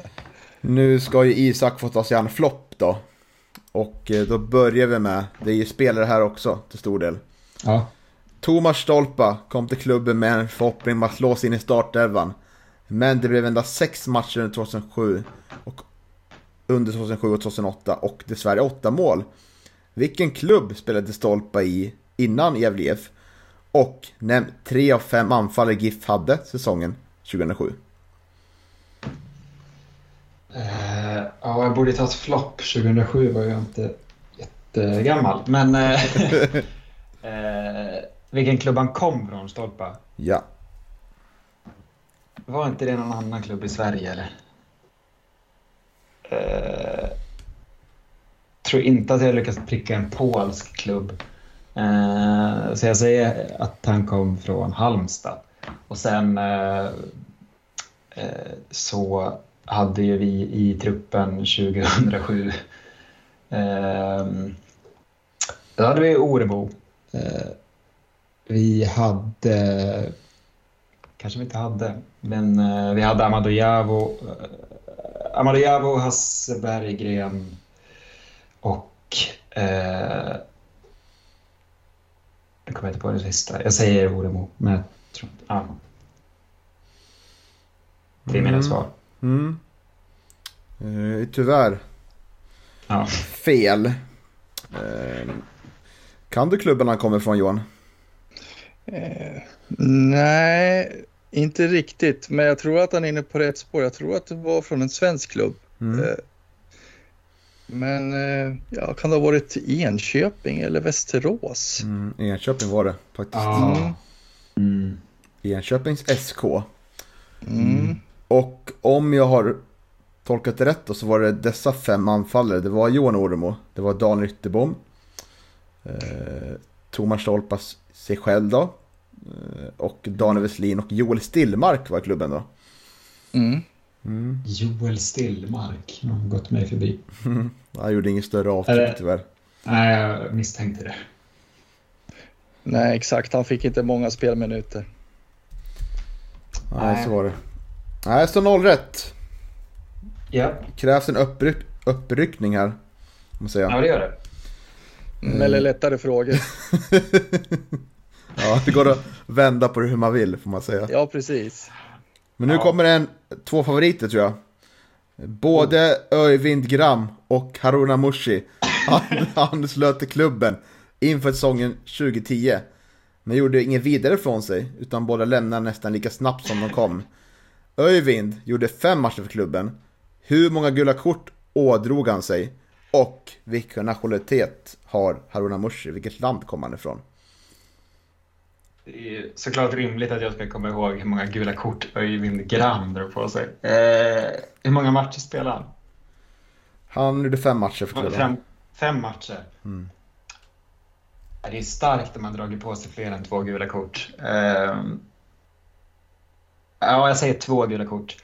Nu ska ju Isak få ta sig an flopp då. Och eh, då börjar vi med, det är ju spelare här också till stor del. Ja. Thomas Stolpa kom till klubben med en förhoppning om att slå sig in i startelvan. Men det blev endast sex matcher under 2007 och under 2007 och 2008 och dessvärre åtta mål. Vilken klubb spelade Stolpa i innan Gävle IF? Och nämn tre av fem anfallare GIF hade säsongen 2007. Eh, ja, jag borde tagit flopp. 2007 var jag inte jättegammal. Men eh, [LAUGHS] eh, vilken klubb han kom från, Stolpa? Ja, Var inte det någon annan klubb i Sverige eller? Tror inte att jag lyckats pricka en polsk klubb. Eh, så jag säger att han kom från Halmstad. Och sen eh, eh, så hade ju vi i truppen 2007 då hade vi Orebo. Vi hade kanske vi inte hade. Men vi hade Amadou Amadou Javo, Hasse Berggren och nu kommer jag inte på det sista. Jag säger Oremo, men jag tror inte... Ja. Det är mina Mm. svar. Mm. Eh, tyvärr Ja. fel. Eh, kan du klubben han kommer ifrån Johan? Eh, nej, inte riktigt. Men jag tror att han är inne på rätt spår. Jag tror att det var från en svensk klubb. Mm. Men eh, ja, kan det ha varit Enköping eller Västerås? Mm, Enköping var det faktiskt. Mm. Mm. Enköpings SK. Mm. Och om jag har tolkat det rätt då, så var det dessa fem anfallare. Det var Johan Oremo, det var Dan Ytterbom, eh, Thomas Stolpas sig själv då, eh, och Daniel Westlin och Joel Stillmark var i klubben då. Mm. Mm. Joel Stillmark har gått mig förbi. Han gjorde inget större avtryck Eller- tyvärr. Nej, jag misstänkte det. Nej, exakt. Han fick inte många spelminuter. Nej, Nej. så var det. Nej, så noll rätt. Ja, Krävs en uppryck, uppryckning här. Måste man säga. ja det gör det. Mm. Eller lättare frågor. [LAUGHS] Ja, det går att vända på det hur man vill får man säga. Ja, precis. Men nu Ja. kommer en, två favoriter tror jag. Både Öyvind Gram och Haruna Mushi han, [LAUGHS] han slöt till klubben inför säsongen 2010. Men gjorde inget vidare från sig, utan båda lämnade nästan lika snabbt som de kom. Öyvind gjorde fem matcher för klubben. Hur många gula kort ådrog han sig? Och vilken nationalitet har Haruna Mushi? Vilket land kommer han ifrån? Det är såklart rimligt att jag ska komma ihåg hur många gula kort Öyvind Gram drar på sig. Eh, hur många matcher spelar han? Han gjorde fem matcher för klubben. Fem, fem matcher. Mm. Det är starkt om man dragit på sig fler än två gula kort. Eh, ja, jag säger två gula kort.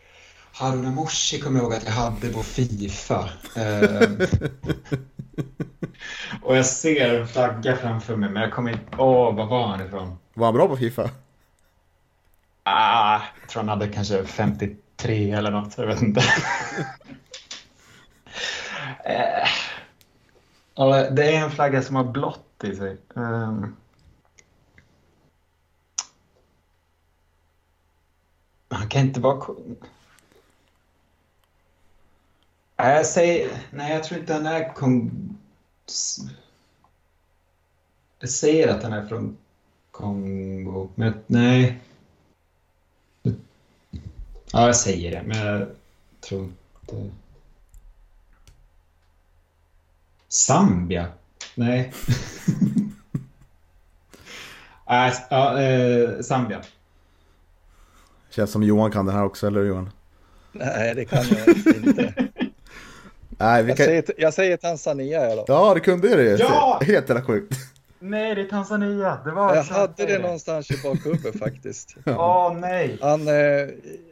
Haruna Morsi kommer jag ihåg att jag hade på Fifa. Eh, [LAUGHS] och jag ser en flagga framför mig, men jag kommer inte... Åh, var var han ifrån? Var han bra på Fifa? Ah, jag tror han hade kanske 53 eller något. Jag vet inte. Eh, det är en flagga som har blått i sig. Um, han kan inte vara... kung... Nej, jag säger... Nej, jag tror inte han är kung... Jag säger att han är från Kongo, men nej. Ja, jag säger det, men jag tror inte... Zambia? Nej. [LAUGHS] Nej, ja, eh, Zambia. Känns som Johan kan det här också, eller Johan? Nej, det kan jag inte. [LAUGHS] Nej, vi Jag kan... säger, jag säger Tanzania i alla fall. Ja, det kunde ju det. Ja! Helt jävla sjukt. Nej, det är Tanzania. Det var Jag hade det någonstans i bakhuvudet [LAUGHS] faktiskt. Åh, nej. Han, eh,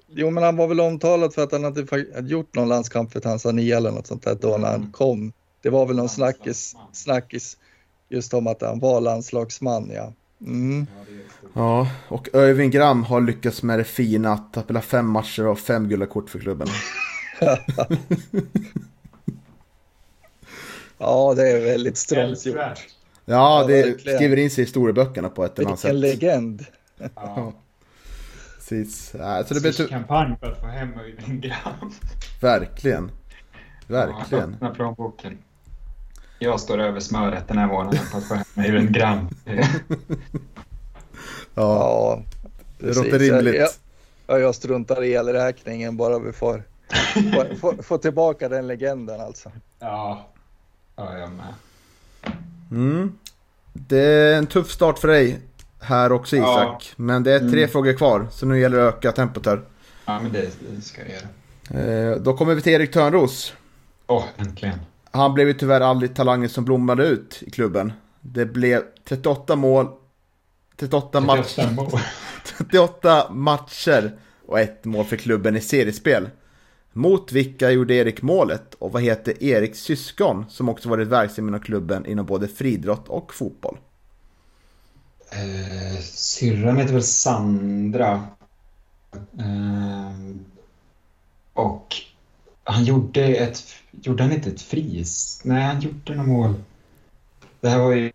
jo, men han var väl omtalad för att han hade gjort någon landskamp för Tanzania eller något sånt där då när han Mm. kom. Det var väl någon snackis, snackis just om att han var landslagsman, ja. Mm. Ja, och Öyvind Gram har lyckats med det fina att spela fem matcher och fem gula kort för klubben. [LAUGHS] Ja, det är väldigt strångt gjort. Ja, Ja, det verkligen. skriver in sig i historieböckerna på ett eller annat Vilken sätt. legend. Ja. Precis. Ja, så det blir kampanj för att få hem Öyvind Gram. Verkligen. Verkligen. Ja, öppna plånboken. Jag står över smöret den här månaden på att få hem Öyvind Gram. [LAUGHS] Ja, Ja, det precis. låter rimligt. Jag, jag, jag struntar i elräkningen bara vi får, får, får, får tillbaka den legenden alltså. Ja, ja jag med. Mm. Det är en tuff start för dig här också Isak. Ja. Men det är tre Mm. frågor kvar, så nu gäller det att öka tempot här. Ja, men det, det ska jag göra. Eh, Då kommer vi till Erik Törnros. Åh, äntligen. Han blev ju tyvärr aldrig talangen som blommade ut i klubben. Det blev 38 mål, 38, match, 38 mål. [LAUGHS] 38 matcher och ett mål för klubben i seriespel. Mot vilka gjorde Erik målet och vad heter Eriks syskon som också varit verksam inom klubben inom både friidrott och fotboll? Eh, syrran heter väl Sandra. Eh, och han gjorde ett... Gjorde han inte ett fris? Nej, han gjorde något mål. Det här var ju...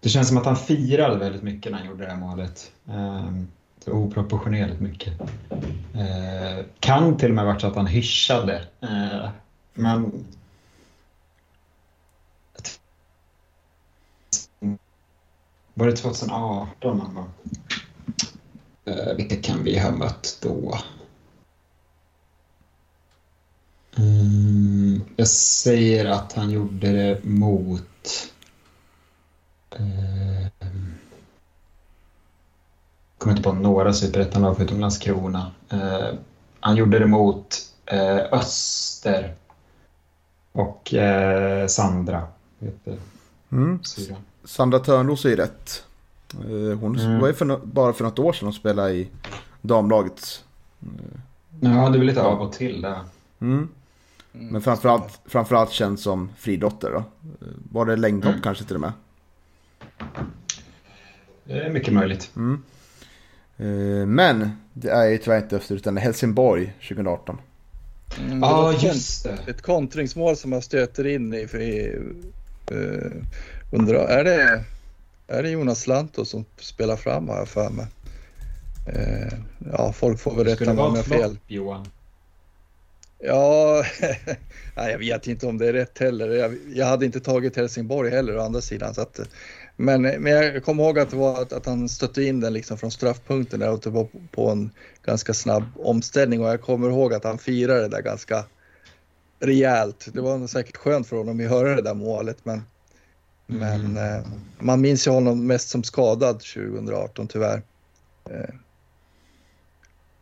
Det känns som att han firade väldigt mycket när han gjorde det här målet. Um, oproportionerligt mycket. Uh, kan till och med varit så att han hyschade. Uh, men... Var det 2018 han var? Uh, vilka kan vi ha mött då? Um, jag säger att han gjorde det mot... Uh, kommer inte på några superettan-lag förutom Landskrona. Uh, han gjorde det mot uh, Öster och uh, Sandra. Mm. Sandra Törnros är ju rätt. Hon mm. var ju för, bara för något år sedan och spelade i damlaget. Ja, det väl lite av och till där. Mm. Mm, Men framförallt, framförallt känd som friidrottare då? Var det längdhopp mm. kanske till och med? Det är mycket möjligt. Mm. Eh, men det är ju tyvärr inte Öster utan det är Helsingborg 2018. Mm, ja, ah, just det. Ett kontringsmål som man stöter in i. För uh, undrar, är, det, är det Jonas Lanto som spelar fram har jag för mig. Uh, ja, folk får väl rätta mig om jag fel. Johan? Ja, [LAUGHS] nej, jag vet inte om det är rätt heller. Jag, jag, hade inte tagit Helsingborg heller å andra sidan. Så att, men, men jag kommer ihåg att, det var att, att han stötte in den liksom från straffpunkten där och det var på en ganska snabb omställning och jag kommer ihåg att han firade det där ganska rejält. Det var säkert skönt för honom att höra det där målet men, mm. men eh, man minns ju honom mest som skadad 2018 tyvärr. Eh,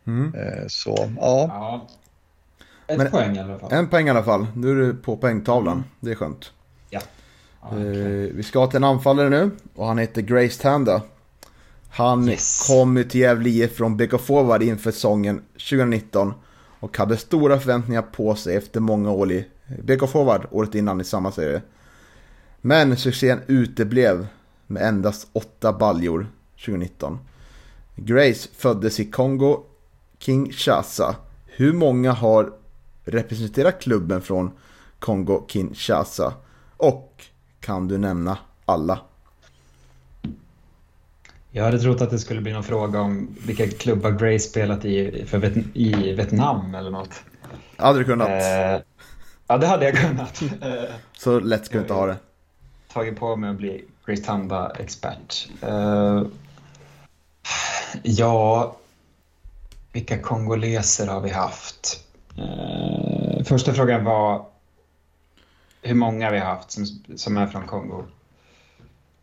mm. eh, så ja. ja. Ett Men poäng i alla fall. En poäng i alla fall. Nu är du på poängtavlan. Mm. Det är skönt. Okay. eh, vi ska till en anfallare nu och han heter Grace Tanda. Han yes. kom till Gävle IF från BK Forward inför säsongen 2019 och hade stora förväntningar på sig efter många år i BK Forward året innan i samma serie. Men succén uteblev med endast åtta baljor 2019. Grace föddes i Kongo Kinshasa. Hur många har representerar klubben från Kongo-Kinshasa? Och kan du nämna alla? Jag hade trott att det skulle bli någon fråga om vilka klubbar Gray spelat i, för Viet i Vietnam eller något. Hade du kunnat? Eh, ja, det hade jag kunnat. [LAUGHS] Så lätt skulle du inte ha det. Tagit på mig att bli Grace Tanda-expert. Eh, ja, vilka kongoleser har vi haft? Eh, första frågan var hur många vi har haft som, som är från Kongo.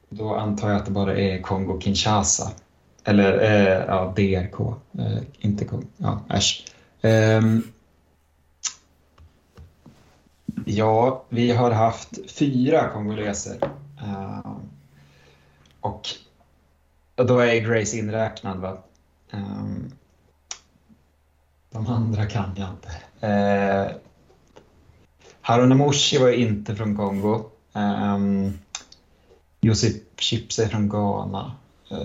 Då antar jag att det bara är Kongo-Kinshasa. Eller eh, ja, DRK. Eh, inte Kongo. Ja, äsch. Um, ja, vi har haft fyra kongoleser. Uh, och då är Grace inräknad. Va? Um, de andra kan jag inte. Eh, Eh, Harunamushi var inte från Kongo. Eh, Josip Chips är från Ghana. Eh,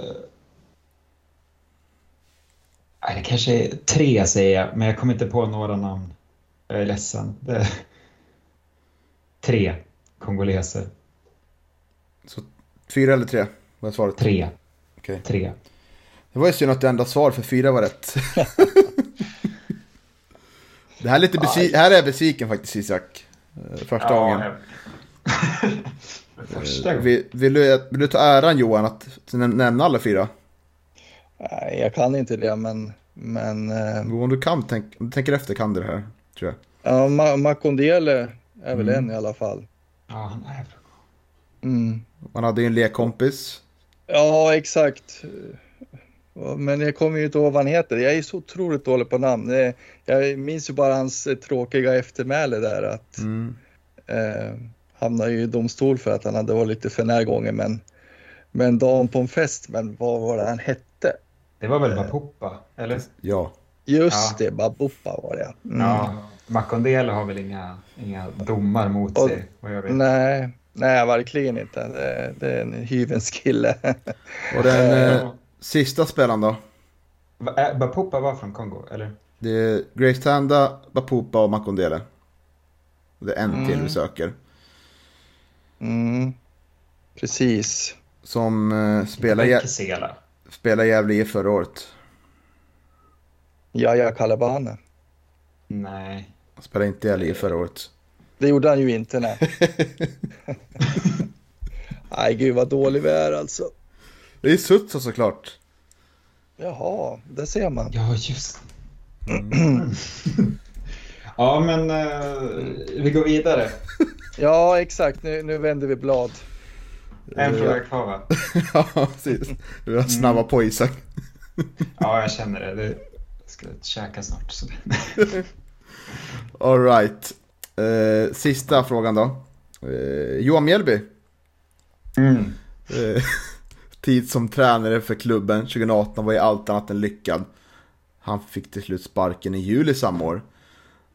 det kanske är tre säger jag, men jag kommer inte på några namn. Jag är ledsen. Det... Tre kongoleser. Så fyra eller tre? Vad är svaret? Tre. Okay. Tre. Det var ju synd att det enda svar för fyra var rätt. [LAUGHS] Det här är, lite besvi- här är jag besviken faktiskt Isak. Eh, första ja, gången. [LAUGHS] Första gången. Vill, vill, du, vill du ta äran Johan att nämna alla fyra? Nej, jag kan inte det men... men eh... Om du kan, tänk, om du tänker efter kan du det här. Tror jag. Ja, Ma Makondele är väl mm. en i alla fall. Ja, han är mm. Man hade ju en lekkompis. Ja, exakt. Men jag kommer ju inte ihåg vad han heter. Jag är så otroligt dålig på namn. Jag minns ju bara hans tråkiga eftermäle där att mm. eh, hamnade ju i domstol för att han hade varit lite för närgången. Men, men dagen på en fest, men vad var det han hette? Det var väl Bapuppa, eller? Ja. Just ja. det, Babuppa var det. Mm. Ja, Makondele har väl inga, inga domar mot Och, sig, vad jag vet. Nej, nej, verkligen inte. Det, det är en hyvens kille. Och den, eh, Sista spelaren då? Bapupa var från Kongo, eller? Det är Grace Tanda, Bapupa och Makondele. Det är en mm. till vi söker. Mm. Precis. Som jä Kisela. spelade Gävle IF förra året. Jaja Kalabane. Nej. Han spelade inte i Gävle IF förra året. Det gjorde han ju inte, nej. [LAUGHS] nej, gud vad dålig vi är alltså. Det är Sutsa såklart. Jaha, där ser man. Ja, just Ja, men eh, vi går vidare. [LAUGHS] Ja, exakt. Nu, nu vänder vi blad. En fråga kvar va? [LAUGHS] ja, precis. Du är snabba på Isak. Ja, jag känner det. det jag ska käka snart. Så. [LAUGHS] All right. Eh, sista frågan då. Eh, Johan Mjällby. Mm. Tid som tränare för klubben 2018 var ju allt annat än lyckad. Han fick till slut sparken i juli samma år.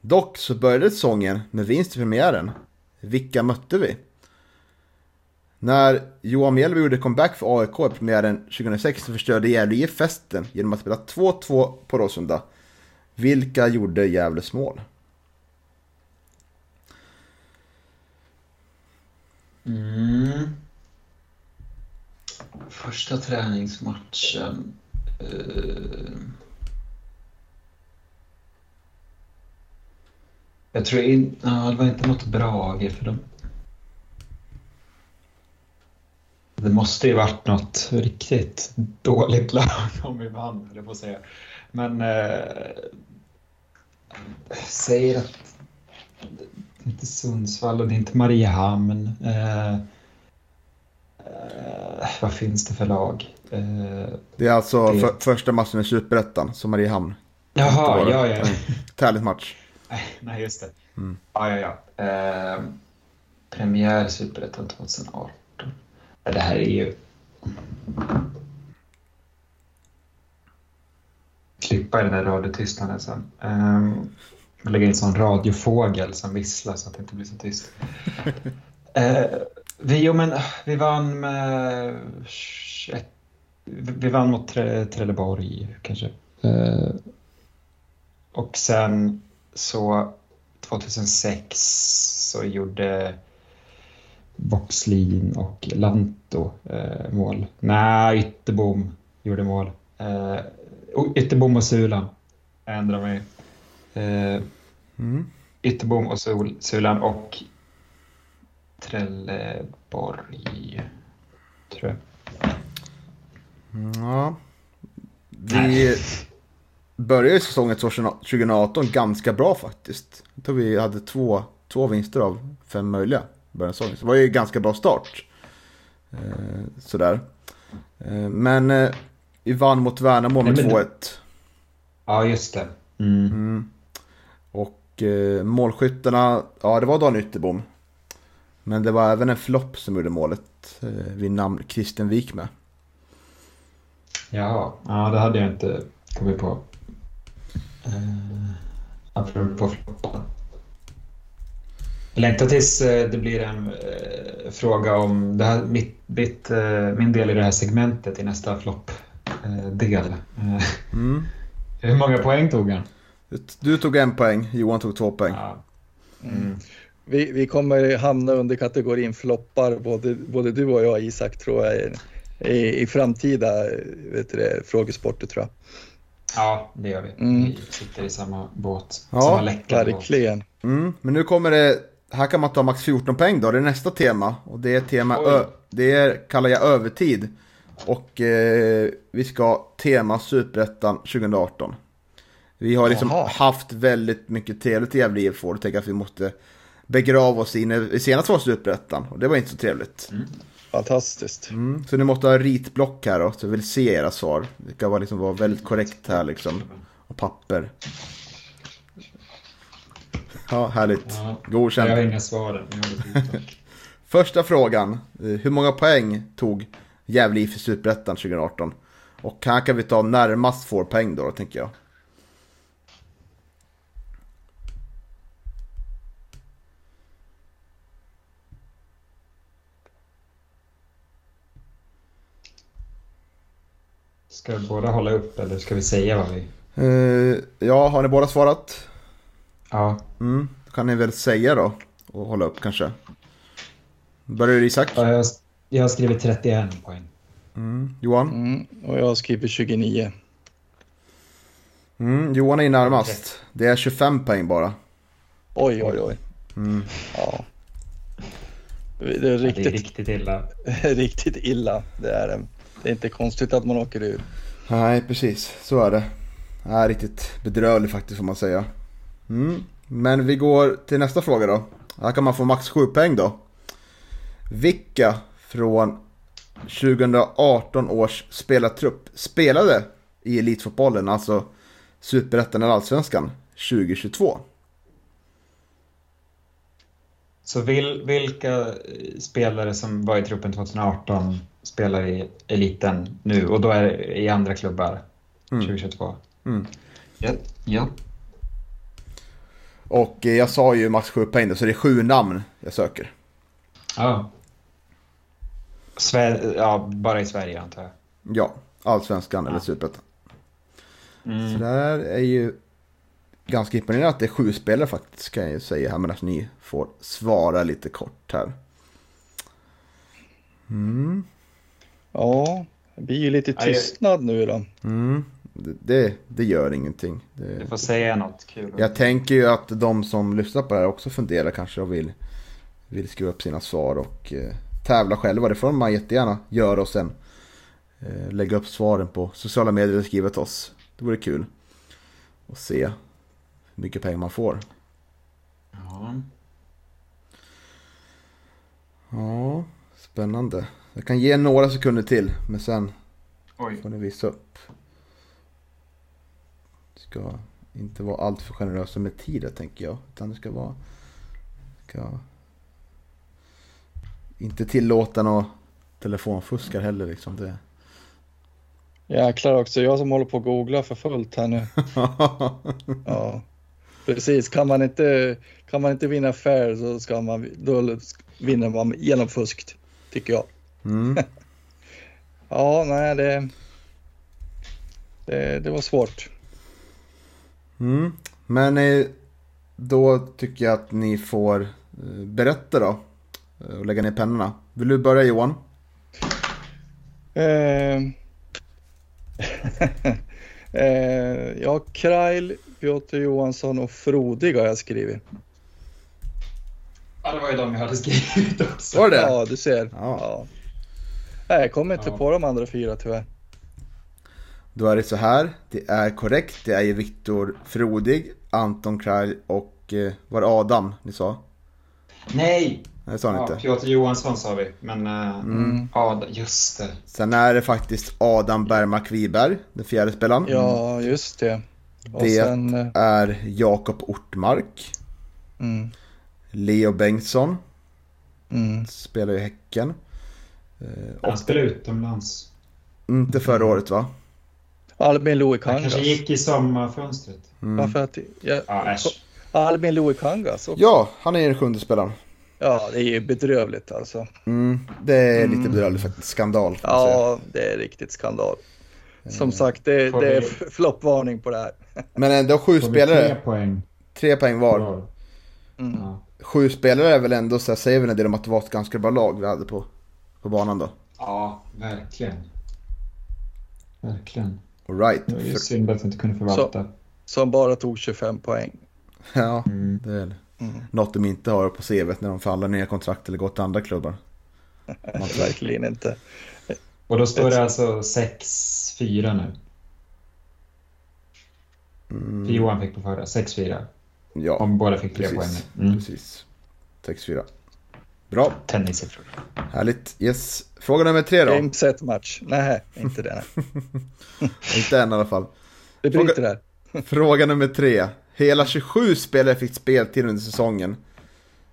Dock så började säsongen med vinst i premiären. Vilka mötte vi? När Johan Mjällby gjorde comeback för AIK i premiären 2006 så förstörde Gävle IF festen genom att spela 2-2 på Råsunda. Vilka gjorde Gävles mål? Mm. Första träningsmatchen. Uh... Jag tror inte... Ja, det var inte något Brage för dem. Det måste ju varit något riktigt dåligt lag [LAUGHS] om vi vann, eller på att säga. Men... Eh, säger att det är inte Sundsvall och det är inte Mariehamn. Eh, vad finns det för lag? Eh, Det är alltså Det- för, första matchen i Superettan, som Mariehamn. jaha, ja, ja. Tävligt match. [LAUGHS] Nej, just det. Mm. Ja, ja, ja. Eh, premiär Superettan 2018. Ja, Det här är ju... Klippa i den där radiotystnaden sen. Eh, lägga in en sån radiofågel som visslar så att det inte blir så tyst. [LAUGHS] Eh, vi, jo, men, vi vann med... 21 Vi vann mot Tre, Trelleborg kanske. Eh, och sen så 2006 så gjorde Voxlin och Lanto eh, mål. Nej, Ytterbom gjorde mål. Eh, Ytterbom och Sulan. Jag ändrar mig. Eh, Mm. Ytterbom och Sul, Sulan och Trelleborg, tror jag. Ja. Vi började säsongen 2018 ganska bra faktiskt. Jag tror vi hade två, två vinster av fem möjliga början säsongen. Så det var ju en ganska bra start. Eh, sådär. Eh, men eh, vi vann mot Värnamo med Nej, men- 2-1. Ja, just det. Mm. Mm. Och målskyttarna, ja det var Dan Ytterbom. Men det var även en flopp som gjorde målet eh, vid namn Christian Wikme. Jaha, ja, det hade jag inte kommit på. Uh, apropå floppar. Jag längtar tills eh, det blir en eh, fråga om det här, mitt, mitt, eh, min del i det här segmentet i nästa flopp-del. Eh, Mm. [LAUGHS] hur många poäng tog han? Du tog en poäng, Johan tog två poäng. Ja. Mm. Vi, vi kommer hamna under kategorin floppar, både, både du och jag Isak, tror jag, i, i, framtida vet du det, frågesporter tror jag. ja, det gör vi. Mm. Vi sitter i samma båt. Ja, samma läckare båt. Verkligen. Mm, men nu kommer det, här kan man ta max 14 poäng då, det är nästa tema. Och det är tema, ö, det är, kallar jag övertid. Och eh, vi ska tema Superettan 2018. Vi har liksom Jaha. haft väldigt mycket trevligt i Gävle IF och tänker att vi måste begrava oss in i senast var Superettan. Och det var inte så trevligt. Fantastiskt. Mm, så nu måste jag ha ritblock här då, så jag vill se era svar. Det ska vara, liksom, vara väldigt korrekt här liksom. Och papper. Ja, härligt. Ja. Jag har Godkänt. inga svar än. [LAUGHS] Första frågan. eh, Hur många poäng tog Gävle IF i Superettan 2018? Och här kan vi ta närmast får poäng då, tänker jag. Ska vi båda hålla upp eller ska vi säga vad vi... Eh, ja, har ni båda svarat? Ja, Mm, då kan ni väl säga då. Och hålla upp kanske. Börjar du Isak? Ja, jag, Jag har skrivit 31 poäng. Mm. Johan? Mm, och jag skriver 29. Mm. Johan är närmast. Det är 25 poäng bara. Oj, oj, oj. Mm. Ja. Det är Ja, Det är riktigt, riktigt illa. [LAUGHS] riktigt illa. Det är det. Det är inte konstigt att man åker ur. Nej, precis. Så är det. Det är riktigt bedrövligt faktiskt får man säga. Mm. Men vi går till nästa fråga då. Här kan man få max 7 poäng då. Vilka från 2018 års spelartrupp spelade i Elitfotbollen, alltså Superettan eller Allsvenskan 2022? Så vil, vilka spelare som var i truppen 2018 spelar i eliten nu och då är det i andra klubbar 2022? Mm. Ja. ja. Och eh, jag sa ju max 7 poäng så det är sju namn jag söker. Ja. Sver- ja, bara i Sverige antar jag. Ja, Allsvenskan eller Superettan. Så Mm. det här är ju ganska imponerande att det är sju spelare faktiskt kan jag ju säga här. Men att ni får svara lite kort här. Mm, Ja, det blir ju lite tystnad nu då. mm, det, det, det gör ingenting. Du Det, får säga något kul. jag tänker ju att de som lyssnar på det här också funderar kanske och vill, vill skriva upp sina svar och eh, tävla själva. Det får man jättegärna göra och sen eh, lägga upp svaren på sociala medier eller skriva till oss. Det vore kul att se hur mycket pengar man får. Ja. Ja, spännande. Jag kan ge några sekunder till, men sen Oj. får ni visa upp. Ska inte vara allt för generösa med tiden tänker jag. Utan det ska vara... Ska inte tillåta några telefonfuskar heller liksom. Det... Jäklar också, jag som håller på att googla för fullt här nu. [LAUGHS] Ja, precis. Kan man inte, kan man inte vinna fair så ska man, då vinner man genom fusk, tycker jag. Mm. [LAUGHS] Ja, nej, det, det, det var svårt. Mm. Men eh, då tycker jag att ni får eh, berätta då. eh, Och lägga ner pennorna. Vill du börja Johan? Eh, [LAUGHS] eh, ja, Krail, Piotr Johansson och Frodig har jag skrivit. Ja, det var ju de jag hade skrivit också. Var det det? Ja, du ser. Ja. Ja. Nej, jag kommer inte Ja. på de andra fyra tyvärr. Då är det så här. Det är korrekt. Det är ju Viktor Frodig, Anton Kraj och eh, var det Adam ni sa? Nej! Det sa ni Ja, inte. Piotr Johansson sa vi, men... eh, Mm. Ja, just det. Sen är det faktiskt Adam Bergmark Wiberg, den fjärde spelaren. Ja, just det. Och Det sen... eh, är Jakob Ortmark. Mm, Leo Bengtsson mm. spelar ju i Häcken. Eh, Han Och spelade utomlands. inte förra året va? Albin Louis Han Kangas. kanske gick i sommarfönstret. Mm. Varför att... Ja, Ja, äsch. Albin Louis Kangas också. Ja, han är den sjunde spelaren. Ja, det är ju bedrövligt alltså. Mm, det är lite bedrövligt faktiskt. Skandal. Ja, det är riktigt skandal. Som sagt, det, det är floppvarning på det här. [LAUGHS] Men ändå sju vi tre spelare. poäng Tre poäng var. Mm. Sju spelare är väl ändå, så här, säger väl en del om att det var ett ganska bra lag vi hade på, på banan då. ja, verkligen. Verkligen. Alright. Det var ju synd att vi inte kunde förvalta. Som bara tog 25 poäng. Ja, Mm. det är Mm. något de inte har på CVt när de förhandlar nya kontrakt eller går till andra klubbar. [LAUGHS] Verkligen inte. Och då står det alltså 6-4 nu. Mm, För Johan fick på förra. 6-4. ja, Om båda fick tre precis. poäng. Mm. precis. 6-4. Bra, Tennissiffror. härligt. Yes. Fråga nummer tre då. Game set match. Nej, inte det. [LAUGHS] Inte än i alla fall. Det bryter där. Fråga nummer tre. Hela 27 spelare fick speltid under säsongen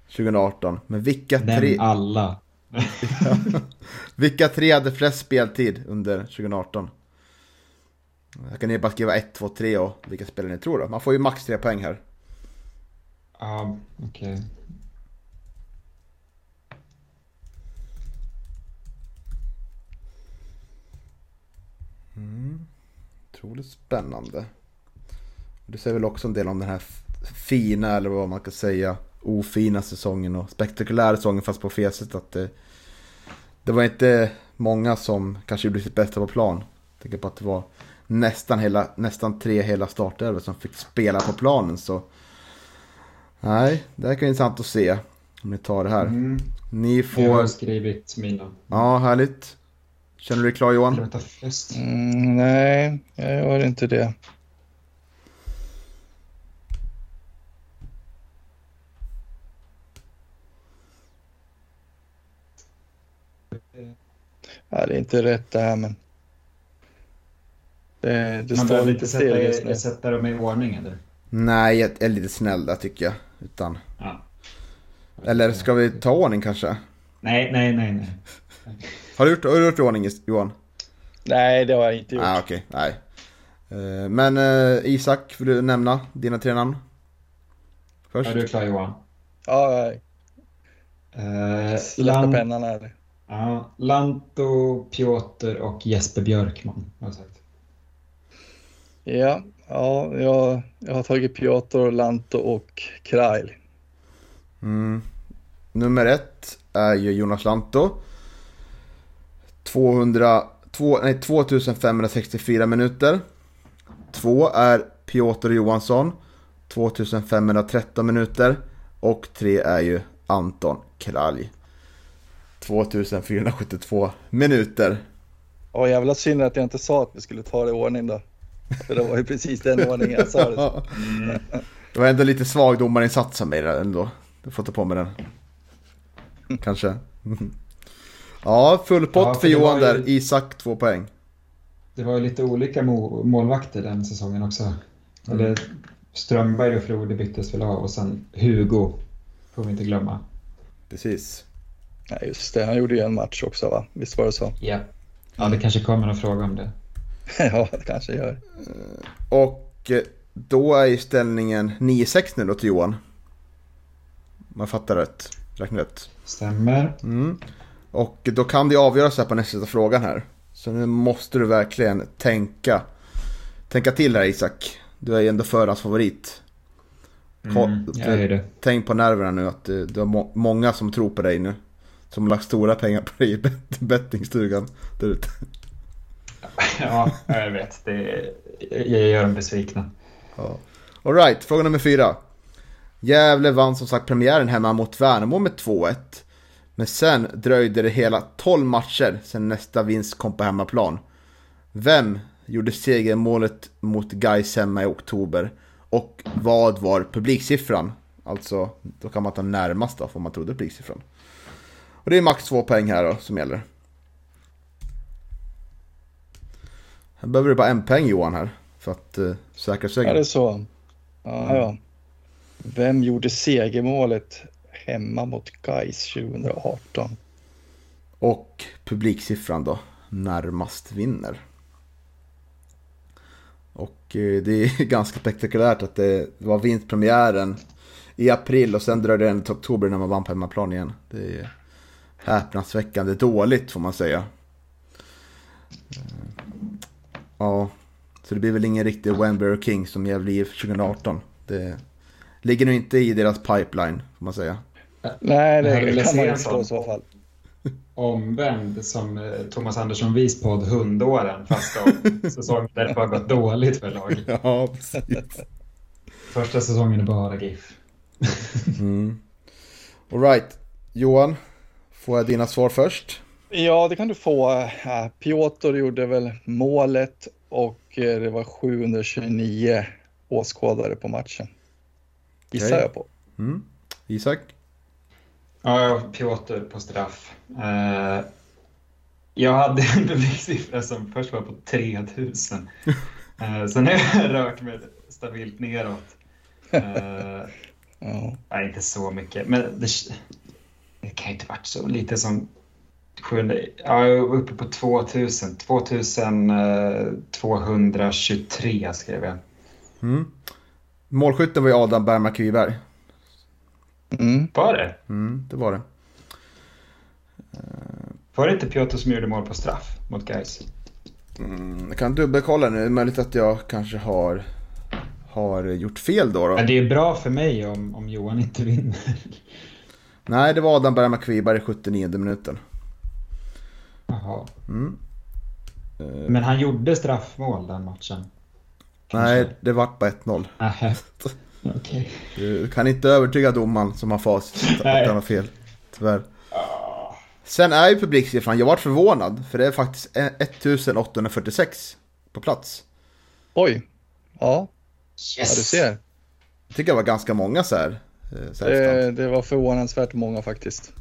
2018. Men vilka tre, Nämn alla. [LAUGHS] vilka tre hade flest speltid under 2018? Jag kan ni bara skriva 1, 2, 3 och vilka spelare ni tror då. Man får ju max 3 poäng här. Ja, okej. Otroligt spännande. Det säger väl också en del om den här fina, eller vad man kan säga, ofina säsongen och spektakulära säsongen fast på fel sätt att det, det var inte många som kanske gjorde sitt bästa på plan. Jag tänker på att det var nästan, hela, nästan tre hela startelvor som fick spela på planen. Så nej, det här kan vara intressant att se. Om ni tar det här. Mm. Ni Jag har får... skrivit mina. Ja, härligt. Känner du dig klar Johan? Mm, nej, jag gör inte det. Ja, det är inte rätt det här, men... Det, det Man behöver inte sätta, nu. sätta dem i ordning eller? Nej, jag är lite snäll där tycker jag. Utan... Ja. Eller ska vi ta ordning kanske? Nej, nej, nej, nej. Har du gjort, har du gjort ordning Johan? Nej, det har jag inte gjort. Nej, okej. nej. Eh, Men eh, Isak, vill du nämna dina tre namn? Först? Är du klar Johan? Ja, jag Uh, släpper pennan här. ja, Lanto, Piotr och Jesper Björkman. Har jag sagt. Ja, ja jag, jag har tagit Piotr, Lanto och Krail. Mm. Nummer ett är ju Jonas Lanto. 200, två, nej, 2564 minuter. Två är Piotr Johansson. 2513 minuter. Och tre är ju Anton Kralj. 2472 minuter. Ja, jävla synd att jag inte sa att vi skulle ta det i ordning då. För det var ju precis den ordningen jag sa det. [LAUGHS] Det var ändå lite svag domarinsats av mig ändå. Du får ta på mig den. Kanske. [LAUGHS] Ja, full pott Ja, för för Johan ju- där. Isak, två poäng. Det var ju lite olika målvakter den säsongen också. Eller Strömberg och Frode byttes väl av och sen Hugo. Får vi inte glömma. Precis. Nej, just det. Han gjorde ju en match också, va? Visst var det så? Ja. Ja, det kanske kommer någon fråga om det. [LAUGHS] ja, det kanske gör. Och eh, då är ju ställningen 9-6 nu då till Johan. Jag fattar rätt. Räknar rätt. Stämmer. Mm. Och då kan det avgöras här på nästa frågan här. Så nu måste du verkligen tänka. Tänka till här Isak. Du är ju ändå förhandsfavorit. Ko- Mm. Tänk på nerverna nu att du, du har må- många som tror på dig nu. Som lagt stora pengar på dig i bet- bettingstugan där ute. [LAUGHS] Ja, jag vet. Det, jag gör dem besvikna. Ja. Alright, fråga nummer fyra. Gävle vann som sagt premiären hemma mot Värnamo med 2-1. Men sen dröjde det hela 12 matcher sen nästa vinst kom på hemmaplan. Vem gjorde segermålet mot Gais hemma i oktober? Och vad var publiksiffran? Alltså, då kan man ta närmast då, för man trodde publiksiffran. Och det är max två poäng här då, som gäller. Här behöver du bara en poäng Johan här, för att uh, säkra Är segern. det så? Ja, ja. Vem gjorde segermålet hemma mot Gais 2018? Och publiksiffran då närmast vinner. Och eh, det är [LAUGHS] ganska spektakulärt att det var vinstpremiären i april och sen dröjde det ända till oktober när man vann på hemmaplan igen. Det är häpnadsväckande dåligt får man säga. Eh, ja, så det blir väl ingen riktig Wembley King som Gävle IF 2018. Det ligger nog inte i deras pipeline får man säga. Nej, det kan man inte i så fall. Omvänd som eh, Thomas Andersson Vis podd Hundåren fast av [LAUGHS] säsong där det bara gått dåligt för lag. [LAUGHS] Ja, precis. Första säsongen är bara GIF. [LAUGHS] Mm. Alright, Johan. Får jag dina svar först? Ja, det kan du få. Äh, Piotr gjorde väl målet och eh, det var 729 åskådare på matchen. Gissar Okej. jag på. Mm. Isak? Ja, Piotr på straff. Eh, jag hade [LAUGHS] en publiksiffra som först var på 3000. [LAUGHS] Eh, sen har jag rört mig stabilt neråt. Eh, [LAUGHS] Ja. nej, inte så mycket, men det, det kan ju inte varit så lite som 700, ja, jag var uppe på 2000. 2223 skrev jag. Mm. Målskytten var ju Adam Bergmark Wiberg. Mm. Var det? Mm, det var det. Var det inte Piotr som gjorde mål på straff mot Gais? Mm, jag kan dubbelkolla nu. Det är möjligt att jag kanske har, har gjort fel då. då. Ja, det är bra för mig om, om Johan inte vinner. Nej, det var Adam Bergmark Wiberg i 79 minuten. Jaha. Mm. Men han gjorde straffmål den matchen. Nej, det vart bara 1-0. [LAUGHS] Okej. Du kan inte övertyga domaren som har facit [LAUGHS] att han har fel. Tyvärr. Sen är ju publiksiffran, jag vart förvånad. För det är faktiskt 1846 på plats. Oj. Ja, Yes! ja du ser. Jag tycker det var ganska många så här. eh, Så här. Det, det var förvånansvärt många faktiskt.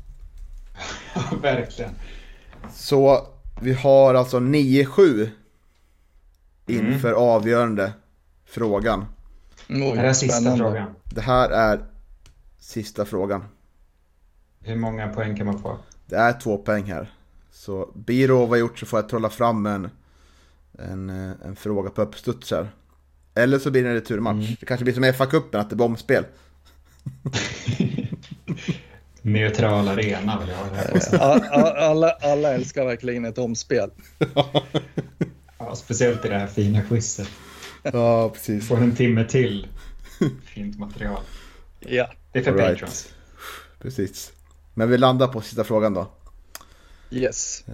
[LAUGHS] Verkligen. Så vi har alltså 9-7 inför Mm. avgörande frågan. Oj, Det här är sista spännande. frågan. Det här är sista frågan. Hur många poäng kan man få? Det är två poäng här. Så Biro vad gjort så får jag trolla fram en, en, eh, en fråga på uppstuds här. Eller så blir det en returmatch. Det kanske blir som FA-cupen, att det blir omspel. [LAUGHS] Neutral arena vill jag ha det här a- Alla, alla älskar verkligen ett omspel. [LAUGHS] Ja, speciellt i det här fina quizet. Ja, precis. Får en timme till. Fint material. Ja, Det är för right. patrons. precis. Men vi landar på sista frågan då. yes.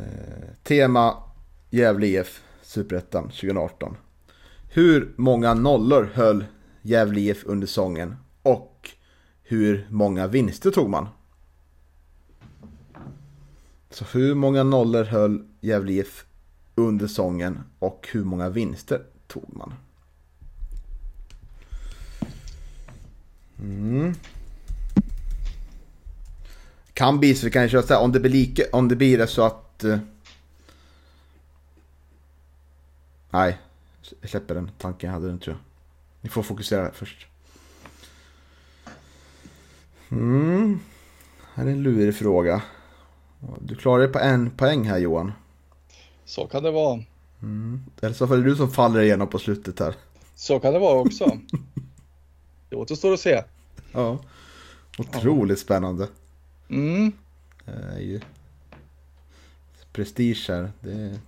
Tema Gävle IF Superettan 2018. Hur många nollor höll Gävle IF under säsongen? Och hur många vinster tog man? Så hur många nollor höll Gävle IF under säsongen? Och hur många vinster tog man? Mm. Kan bli så vi kan köra så här, om det blir lika, om det blir det så att eh, Nej, jag släpper den tanken jag hade den tror jag. Ni får fokusera först. Mm. Här är en lurig fråga. Du klarar dig på en poäng här Johan. Så kan det vara. Eller så är det du som faller igenom på slutet här. Så kan det vara också. [LAUGHS] Det återstår att se. Ja. Otroligt spännande. Mm. Det är ju prestige här. Det.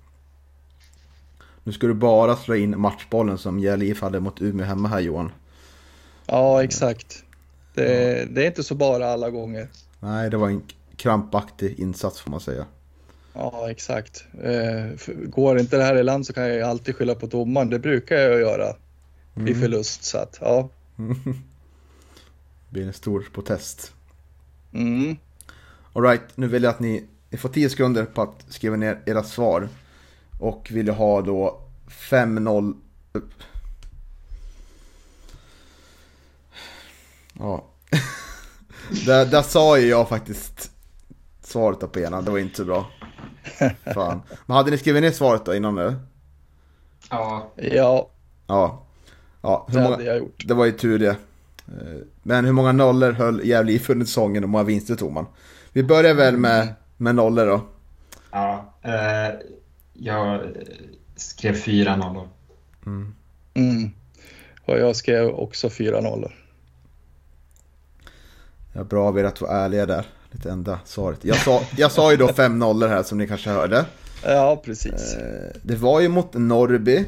Nu ska du bara slå in matchbollen som Gävle IF hade mot Umeå hemma här Johan. Ja, exakt. Det, det är inte så bara alla gånger. Nej, det var en krampaktig insats får man säga. Ja, exakt. Eh, går inte det här i land så kan jag ju alltid skylla på domaren. Det brukar jag göra vid förlust. Så att, ja. Det [LAUGHS] blir en stor protest. Mm. Alright, nu vill jag att ni, ni får 10 sekunder på att skriva ner era svar. Och vill jag ha då 5-0 upp. Ja. [LAUGHS] där, där sa ju jag faktiskt svaret på ena, det var inte så bra. Fan. Men hade ni skrivit ner svaret då innan nu? Ja, Ja, Ja. Ja, hur det många, hade jag gjort. det var ju tur det. Eh, Men hur många nollor höll Gävle IF under säsongen och hur många vinster tog man? Vi börjar väl med, med nollor då. ja. Eh, jag skrev fyra nollor. Mm. Och jag skrev också 4-0. Ja, bra av er att vara ärliga där. Lite enda svaret. Jag sa, jag sa ju då fem nollor här som ni kanske hörde. [LAUGHS] Ja, precis. Eh, Det var ju mot Norrby.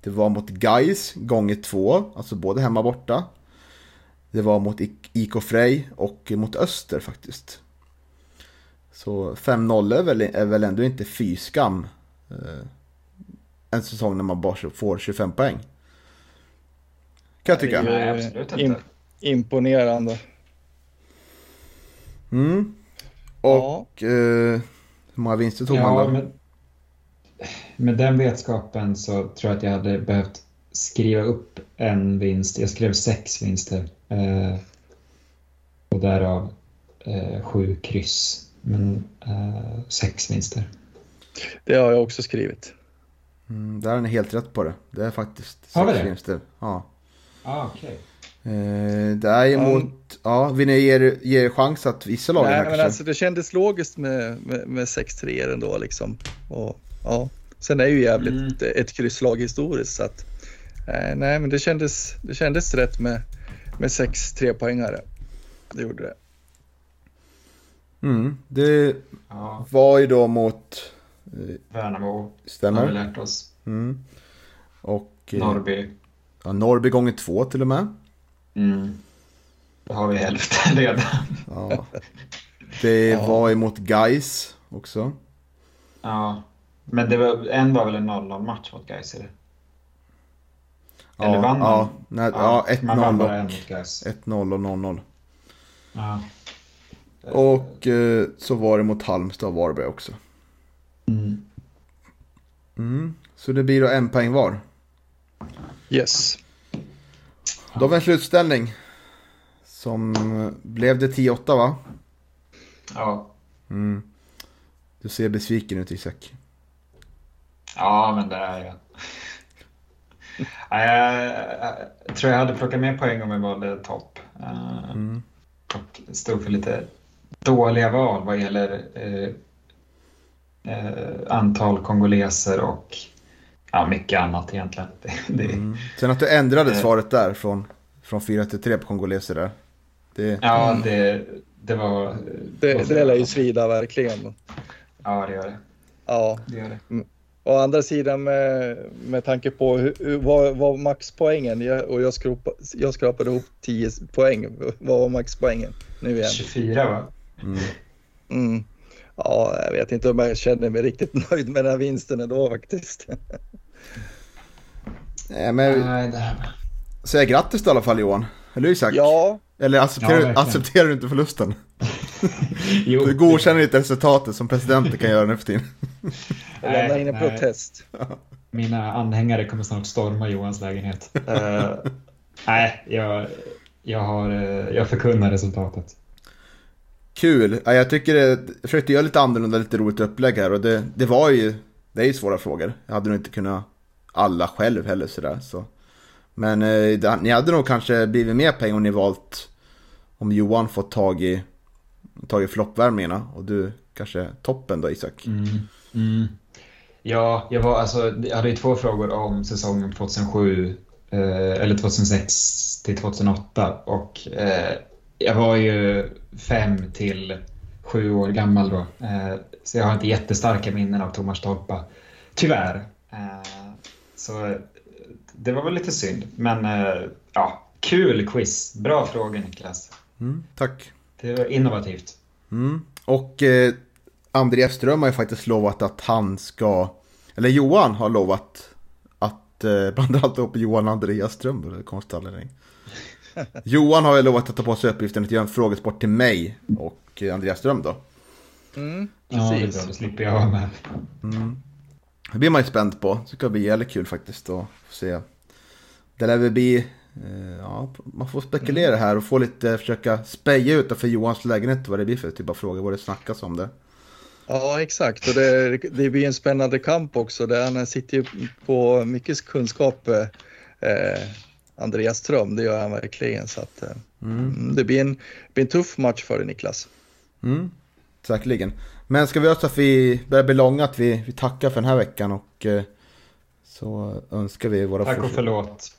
Det var mot Gais gånger två, alltså både hemma och borta. Det var mot Ik- Frej och mot Öster faktiskt. Så fem nollor är väl, är väl ändå inte fy skam. eh, En säsong när man bara får 25 poäng. Kan jag tycka. Nej, absolut inte. Im- imponerande. Mm. Och eh, hur många vinster tog man Ja, då? men med den vetskapen så tror jag att jag hade behövt skriva upp en vinst. Jag skrev sex vinster. Eh, och därav eh, sju kryss. Men eh, sex vinster. Det har jag också skrivit. Mm, där är ni helt rätt på det. Det är faktiskt Har vi sex det? vinster. Ja. Ah, okej. Eh, det är ju Ja. mot, ja, vill ni ge ge er chans att vissa här Nej, men kanske? alltså det kändes logiskt med, med, med 6-3 ändå liksom. Och, ja. Sen är ju jävligt Mm. ett, krysslag historiskt så att eh, nej, men det kändes, det kändes rätt med, med 6 trepoängare. Det gjorde det. Mm, det Ja, var ju då mot, eh, Värnamo har vi stämmer? lärt oss. Mm. Och eh, Norrby. ja, Norrby gånger två till och med. Mm. Då har vi hälften redan. Ja. Det [LAUGHS] Ja. var ju mot Guys också. Ja, Men det var, en var väl en 0-0 match mot Gais? Eller, Ja, eller vann man? ja, nej, ja, man vann 1-0 bara en och mot Gais. 1-0 och 0-0. Ja. Och eh, så var det mot Halmstad och Varberg också. Mm. Mm. Så det blir då en poäng var. Yes. Då har vi en slutställning. Som eh, blev det 10-8 va? Ja. Mm. Du ser besviken ut Isak. Ja, men det är jag. Ja, jag, tror jag hade plockat mer poäng om jag valde topp. Eh, Mm. Och stod för lite dåliga val vad gäller eh, eh, antal kongoleser och ja, mycket annat egentligen. [LAUGHS] Det, det, Mm. Sen att du ändrade svaret där från, från 4 till 3 på kongoleser där. Det, Ja, det, det var... Det, det lär ju svida verkligen. Ja, det gör det. Ja. det, gör det. Å andra sidan med, med tanke på hur, vad var maxpoängen jag, och jag, skropa, jag skrapade ihop 10 poäng. Vad var maxpoängen nu igen? 24 va? mm. Mm. Ja, jag vet inte om jag känner mig riktigt [LAUGHS] nöjd med den här vinsten ändå faktiskt. Nej, men Nej, det här... säg grattis då i alla fall Johan. Eller Isak? Ja, Eller accepterar, Ja, accepterar du inte förlusten? [LAUGHS] [LAUGHS] Jo, Du godkänner inte resultatet som presidenten kan göra nu för tiden. [LAUGHS] Nej, in en protest. Mina anhängare kommer snart storma Johans lägenhet. [LAUGHS] Eh, nej, jag, jag, har, eh, jag förkunnar resultatet. Kul! Ja, jag tycker det, jag försökte göra lite annorlunda, lite roligt upplägg här och det, det var ju, det är ju svåra frågor. Jag hade nog inte kunnat alla själv heller sådär så. Men eh, ni hade nog kanske blivit mer pengar om ni valt om Johan fått tag i, tag i floppvärmningarna och du kanske toppen då Isak. Mm. Mm. Ja, jag, var, alltså, jag hade ju två frågor om säsongen 2007 eh, eller 2006 till 2008 och eh, jag var ju fem till sju år gammal då. Eh, så jag har inte jättestarka minnen av Thomas Torpa, tyvärr. Eh, så eh, det var väl lite synd, men eh, ja, kul quiz. Bra fråga Niklas. Mm, tack! Det var innovativt. Mm. Och eh, Andreas Ström har ju faktiskt lovat att han ska, eller Johan har lovat att, eh, [LAUGHS] blandar alltid ihop Johan och Andreas Ström, det anledning. [LAUGHS] Johan har ju lovat att ta på sig uppgiften att göra en frågesport till mig och eh, Andreas Ström då. Mm, Ja, det precis. bra. Då slipper jag vara med. Mm. Det blir man ju spänd på, så det ska bli jävligt kul faktiskt att få se. Det lär väl bli, ja, man får spekulera här och få lite, försöka speja utanför Johans lägenhet vad det blir för typ av frågor, vad det snackas om det. Ja, exakt. Och det, det blir en spännande kamp också. Där han sitter ju på mycket kunskap, eh, Andreas Ström. Det gör han verkligen. Så att, eh, mm, det blir en, det blir en tuff match för dig, Niklas. Mm, säkerligen. Men ska vi göra så att vi börjar bli långa, att vi, vi tackar för den här veckan och eh, så önskar vi våra... Tack och fortsatt- förlåt.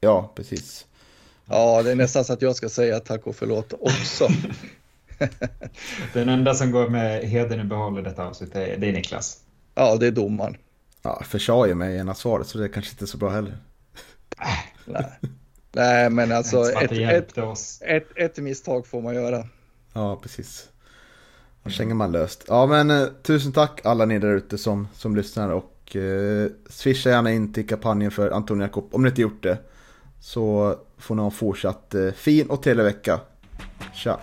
Ja, precis. Ja, det är nästan så att jag ska säga tack och förlåt också. [LAUGHS] Den enda som går med hedern i behåll i detta avsnitt är, det är Niklas. Ja, det är domaren. Ja, försade ju mig i ena svaret så det är kanske inte så bra heller. [LAUGHS] Nej, Nej men alltså ett, ett, ett, ett misstag får man göra. Ja, precis. Då känner man löst. Ja, men eh, tusen tack alla ni där ute som, som lyssnar och eh, swisha gärna in till kampanjen för Antonio Jakob om ni inte gjort det. Så får ni ha en fortsatt eh, fin och trevlig vecka. Tja!